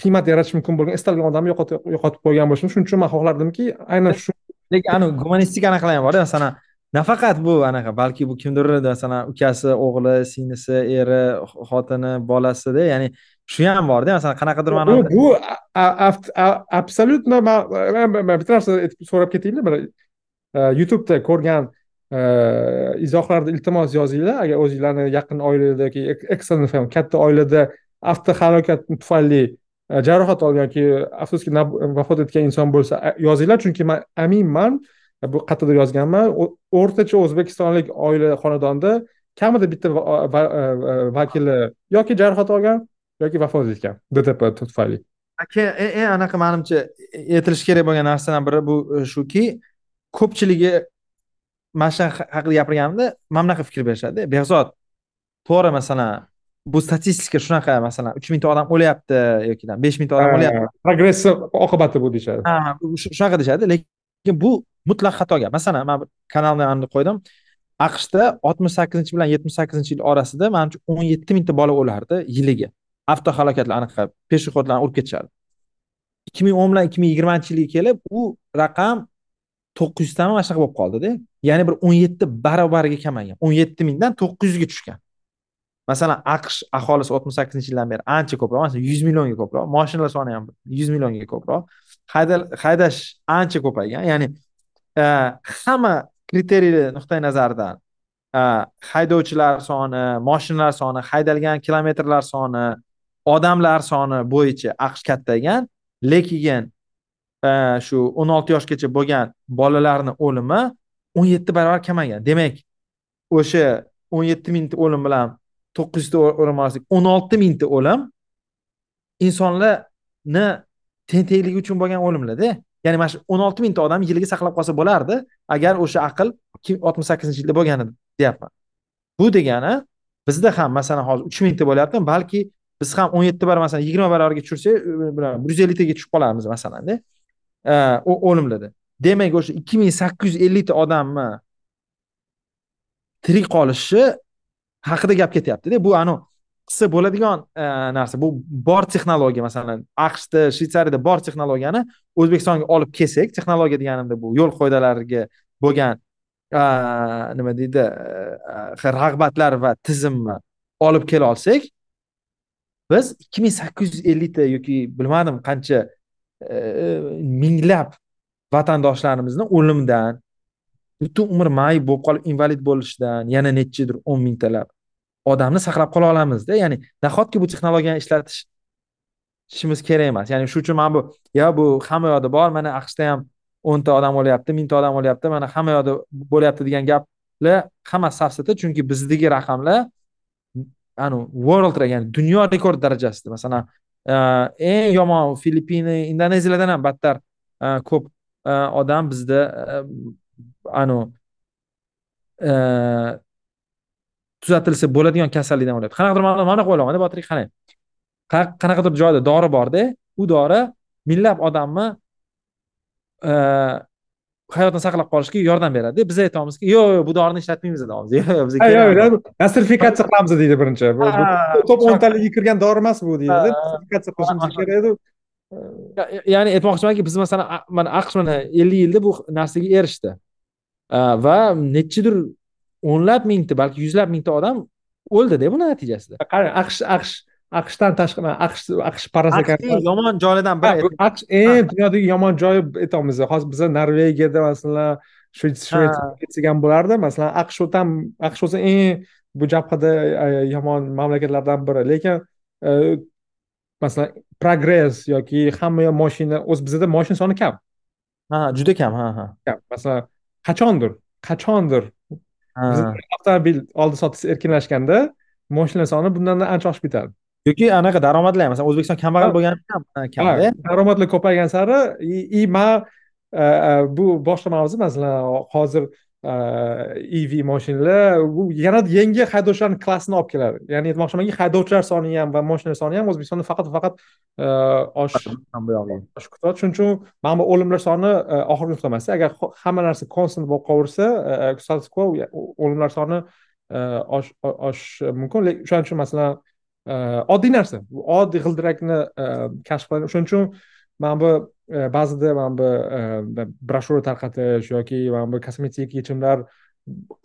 qiymat yaratish mumkin bo'lgan istalgan odamni yo'qotib qo'ygan bo'lishim shuning uchun man xohlardimki aynan shu lekin anavi gumanistik anaqalar ham borda masalan nafaqat bu anaqa balki bu kimdir masalan ukasi o'g'li singlisi eri xotini bolasida ya'ni shu ham borda masalan qanaqadir mana bu абсолютно bitta narsa so'rab ketaylik bir e, youtubeda ko'rgan e, izohlarda iltimos yozinglar agar o'zinglarni yaqin oilada yoki ekstrенный katta oilada avtohalokat tufayli e, jarohat olgan yoki afsuski vafot etgan inson bo'lsa yozinglar. Chunki man aminman bu qayerdadir yozganman. O'rtacha o'zbekistonlik oila xonadonda kamida bitta vakili yoki jarohat olgan yoki vafot etgan. Dtp tufayli eng anaqa manimcha aytilishi kerak bo'lgan narsadan biri bu e, shuki ko'pchiligi mana shu haqida gapirganimda mana bunaqa fikr berishadi. Behzod to'g'ri masalan bu statistika shunaqa masalan uch mingta odam o'lyapti yoki besh mingta odam o'lyapti. progressiv oqibati bu deyishadi. Ha shunaqa deyishadi lekin bu mutlaq xato gap. Masalan man kanalni qo'ydim. Aqshda oltmish sakkizinchi bilan yetmish sakkizinchi yil orasida manimcha o'n yetti mingta bola o'lardi yiliga. Avtohalokatlar anaqa peshexodlarni urib ketishadi ikki ming o'n bilan ikki ming yigirmanchi yilga kelib u raqam to'qqiz yuztami mana shunaqa bo'lib qoldida. Ya'ni bir o'n yetti barobariga kamaygan. o'n yetti mingdan to'qqiz yuzga tushgan. Masalan aqsh aholisi oltmish sakkizinchi yildan beri ancha ko'proq masalan yuz millionga ko'proq moshinalar soni ham yuz millionga ko'proq. Haydash ancha ko'paygan. Ya'ni e, hamma kriteriy nuqtai nazaridan e, haydovchilar soni moshinalar soni haydalgan kilometrlar soni odamlar soni bo'yicha aqsh kattaygan lekin e, shu o'n olti yoshgacha bo'lgan bolalarni o'limi o'n yetti barobar kamaygan. Demak o'sha o'n yetti mingta o'lim bilan to'qqiz yuzta o'lim orasida o'n olti mingta o'lim insonlarni tentekligi uchun bo'lgan o'limlarda ya'ni mana shu o'n olti mingta odam yiliga saqlab qolsa bo'lardi agar o'sha aql oltmish sakkizinchi yilda bo'lgan edi deyapman. Bu degani bizda ham masalan hozir uch mingta bo'lyaptimi balki biz ham o'n yetti barobar masalan yigirma barobarga tushirsak bir yuz elliktaga tushib qolarmiz masalanda o'limlarda. Demak o'sha ikki ming sakkiz yuz ellikta odamni tirik qolishi haqida gap ketyaptida. Bu anavi qilsa bo'ladigan e, narsa. Bu bor texnologiya masalan aqshda shvetsariyada bor texnologiyani o'zbekistonga olib kelsak texnologiya deganimda bu yo'l qoidalariga bo'lgan e, nima deydi e, rag'batlar va tizimni olib kela olsak biz ikki ming sakkiz yuz ellikta yoki bilmadim qancha minglab vatandoshlarimizni o'limdan butun umr mayib bo'lib qolib invalid bo'lishdan yana nechidir o'n mingtalab odamni saqlab qola olamizda ya'ni nahotki bu texnologiyani ishlatishimiz kerak emas? Ya'ni shuning uchun mana bu yo bu hamma yoqda bor mana aqshda ham o'nta odam o'lyapti mingta odam o'lyapti mana hamma yoqda bo'lyapti degan gaplar hammasi safsata. Chunki bizdagi raqamlar anavi world ya'ni dunyo rekord darajasida. Masalan e, eng yomon filippina indoneziyalardan ham battar e, ko'p e, odam bizda anavi tuzatilsa bo'ladigan kasallikdan o'lyapti qanaqadir mana bunaqa o'ylayapmanda botir qarang. Qanaqadir joyda dori borda u dori minglab odamni hayotini saqlab qolishga yordam beradi. Biz aytamizki yo'q yo'q bu dorini ishlatmaymiz deymiz yo'q yo'q nostrifikatsiya qilamiz deydi birinchi. Top o'ntaligiga kirgan dori emas bu deydi. Nostrifikatsiya qilishimiz kerak edi. Ya'ni aytmoqchimanki biz masalan mana aqsh mana ellik yilda bu narsaga erishdi. Va nechidir o'nlab mingta balki yuzlab mingta odam o'ldida buni natijasida. Qarang aqsh aqsh aqshdan tashqari aqsh aqsh parasekar yomon joylardan biri aqsh eng dunyodagi yomon joyi aytyapmiz hozir biza norvegiyada masalan shvetsiya ham bo'lardi. Masalan aqsh ham aqsh o'zi eng bu jabhada yomon mamlakatlardan biri. Lekin masalan progress yoki hamma moshina o'zi bizada moshina soni kam. Ha juda kam ha ha. Masalan qachondir qachondir avtomobil oldi sotish erkinlashganda moshina soni bundan ancha oshib ketadi. Yoki anaqa daromadlar ham masalan o'zbekiston kambag'al bo'lgani ham kamda daromadlar ko'paygan sari и man bu boshqa mavzu masalan hozir ev mashinalar bu yanada yangi haydovchilarni klassini olib keladi. Ya'ni aytmoqchimanki haydovchilar soni ham va mashina soni ham o'zbekistonda faqat faqat oshish kutyapti shuning uchun mana bu o'limlar soni oxirgi nuqta emas agar hamma narsa konstant bo'lib qolaversa status quo o'limlar soni oshishi mumkin. O'shaning uchun masalan oddiy narsa. Oddiy g'ildirakni kashf qiladi. O'shaning uchun mana bu ba'zida mana bu broshura tarqatish yoki mana bu kosmetik yechimlar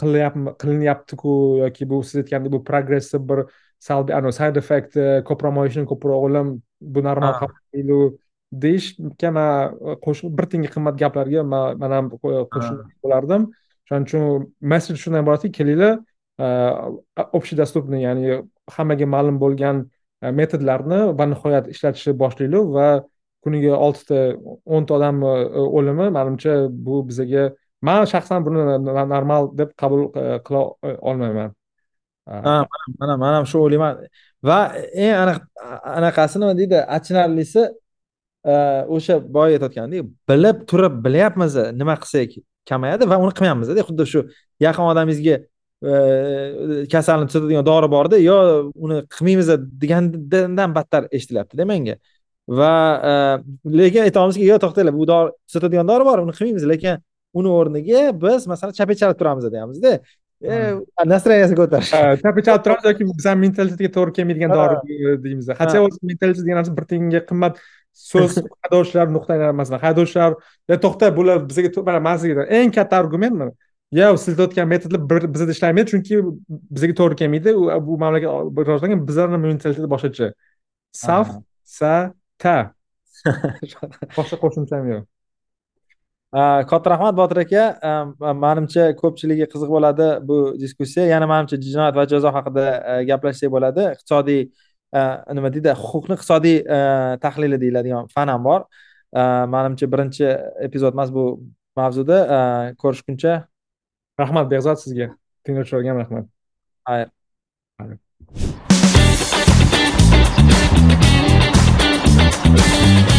qilinyaptiku yoki bu siz aytgandek bu progressiv bir salbiy side effect ko'proq moyishni ko'proq o'lim bu normal qabul deyishga man qo'shib bir tiyinga qimmat gaplarga man ham qo'shilib bo'lardim. Shuning uchun messej shundan iboratki kelinglar общий доступный ya'ni hammaga ma'lum bo'lgan metodlarni va nihoyat ishlatishni boshlaylik va kuniga oltita o'nta odamni e, o'limi manimcha bu bizaga man shaxsan buni normal deb qabul e, qila e, olmayman. Ha mana man ham shu o'ylayman. Va eng aniq anaqasi nima deydi? Achinarlisi o'sha boya aytayotgandek bilib turib bilyapmiz nima qilsak kamayadi va uni qilmayapmizda xuddi shu yaqin odamingizga kasalni tuzatadigan dori borda yo uni qilmaymiz degandan battar eshitilyaptida menga. Va e, lekin aytamizki yo to'xtanglar bu dori sotadigan dori bor uni qilmaymiz lekin uni o'rniga biz masalan chapga chalib turamiz deyapmizda. E, настроенияsi ko'tarish chapga chalib turamiz yoki bizani mentalitetiga to'g'ri kelmaydigan dori deymiz хотя o'zi mentalitet degan narsa bir tiyinga qimmat so'z haydovchilar nuqtai masalan haydovchilar to'xta bular bizga mana man sizga eng katta argument mana yo siz aytayotgan metodlar bizada ishlamaydi chunki bizga to'g'ri kelmaydi. Bu mamlakat rivojlangan bizlarni mentaliteti boshqacha. Saf sa ta boshqa qo'shimcham yo'q. Katta rahmat botir aka manimcha ko'pchiligi qiziq bo'ladi bu diskussiya. Yana manimcha jinoyat va jazo haqida gaplashsak bo'ladi. Iqtisodiy nima deydi huquqni iqtisodiy tahlili deyiladigan fan ham bor manimcha birinchi epizod emas bu mavzuda. Ko'rishguncha rahmat behzod sizga. Tinglovchilarga ham rahmat. Xayr We'll be.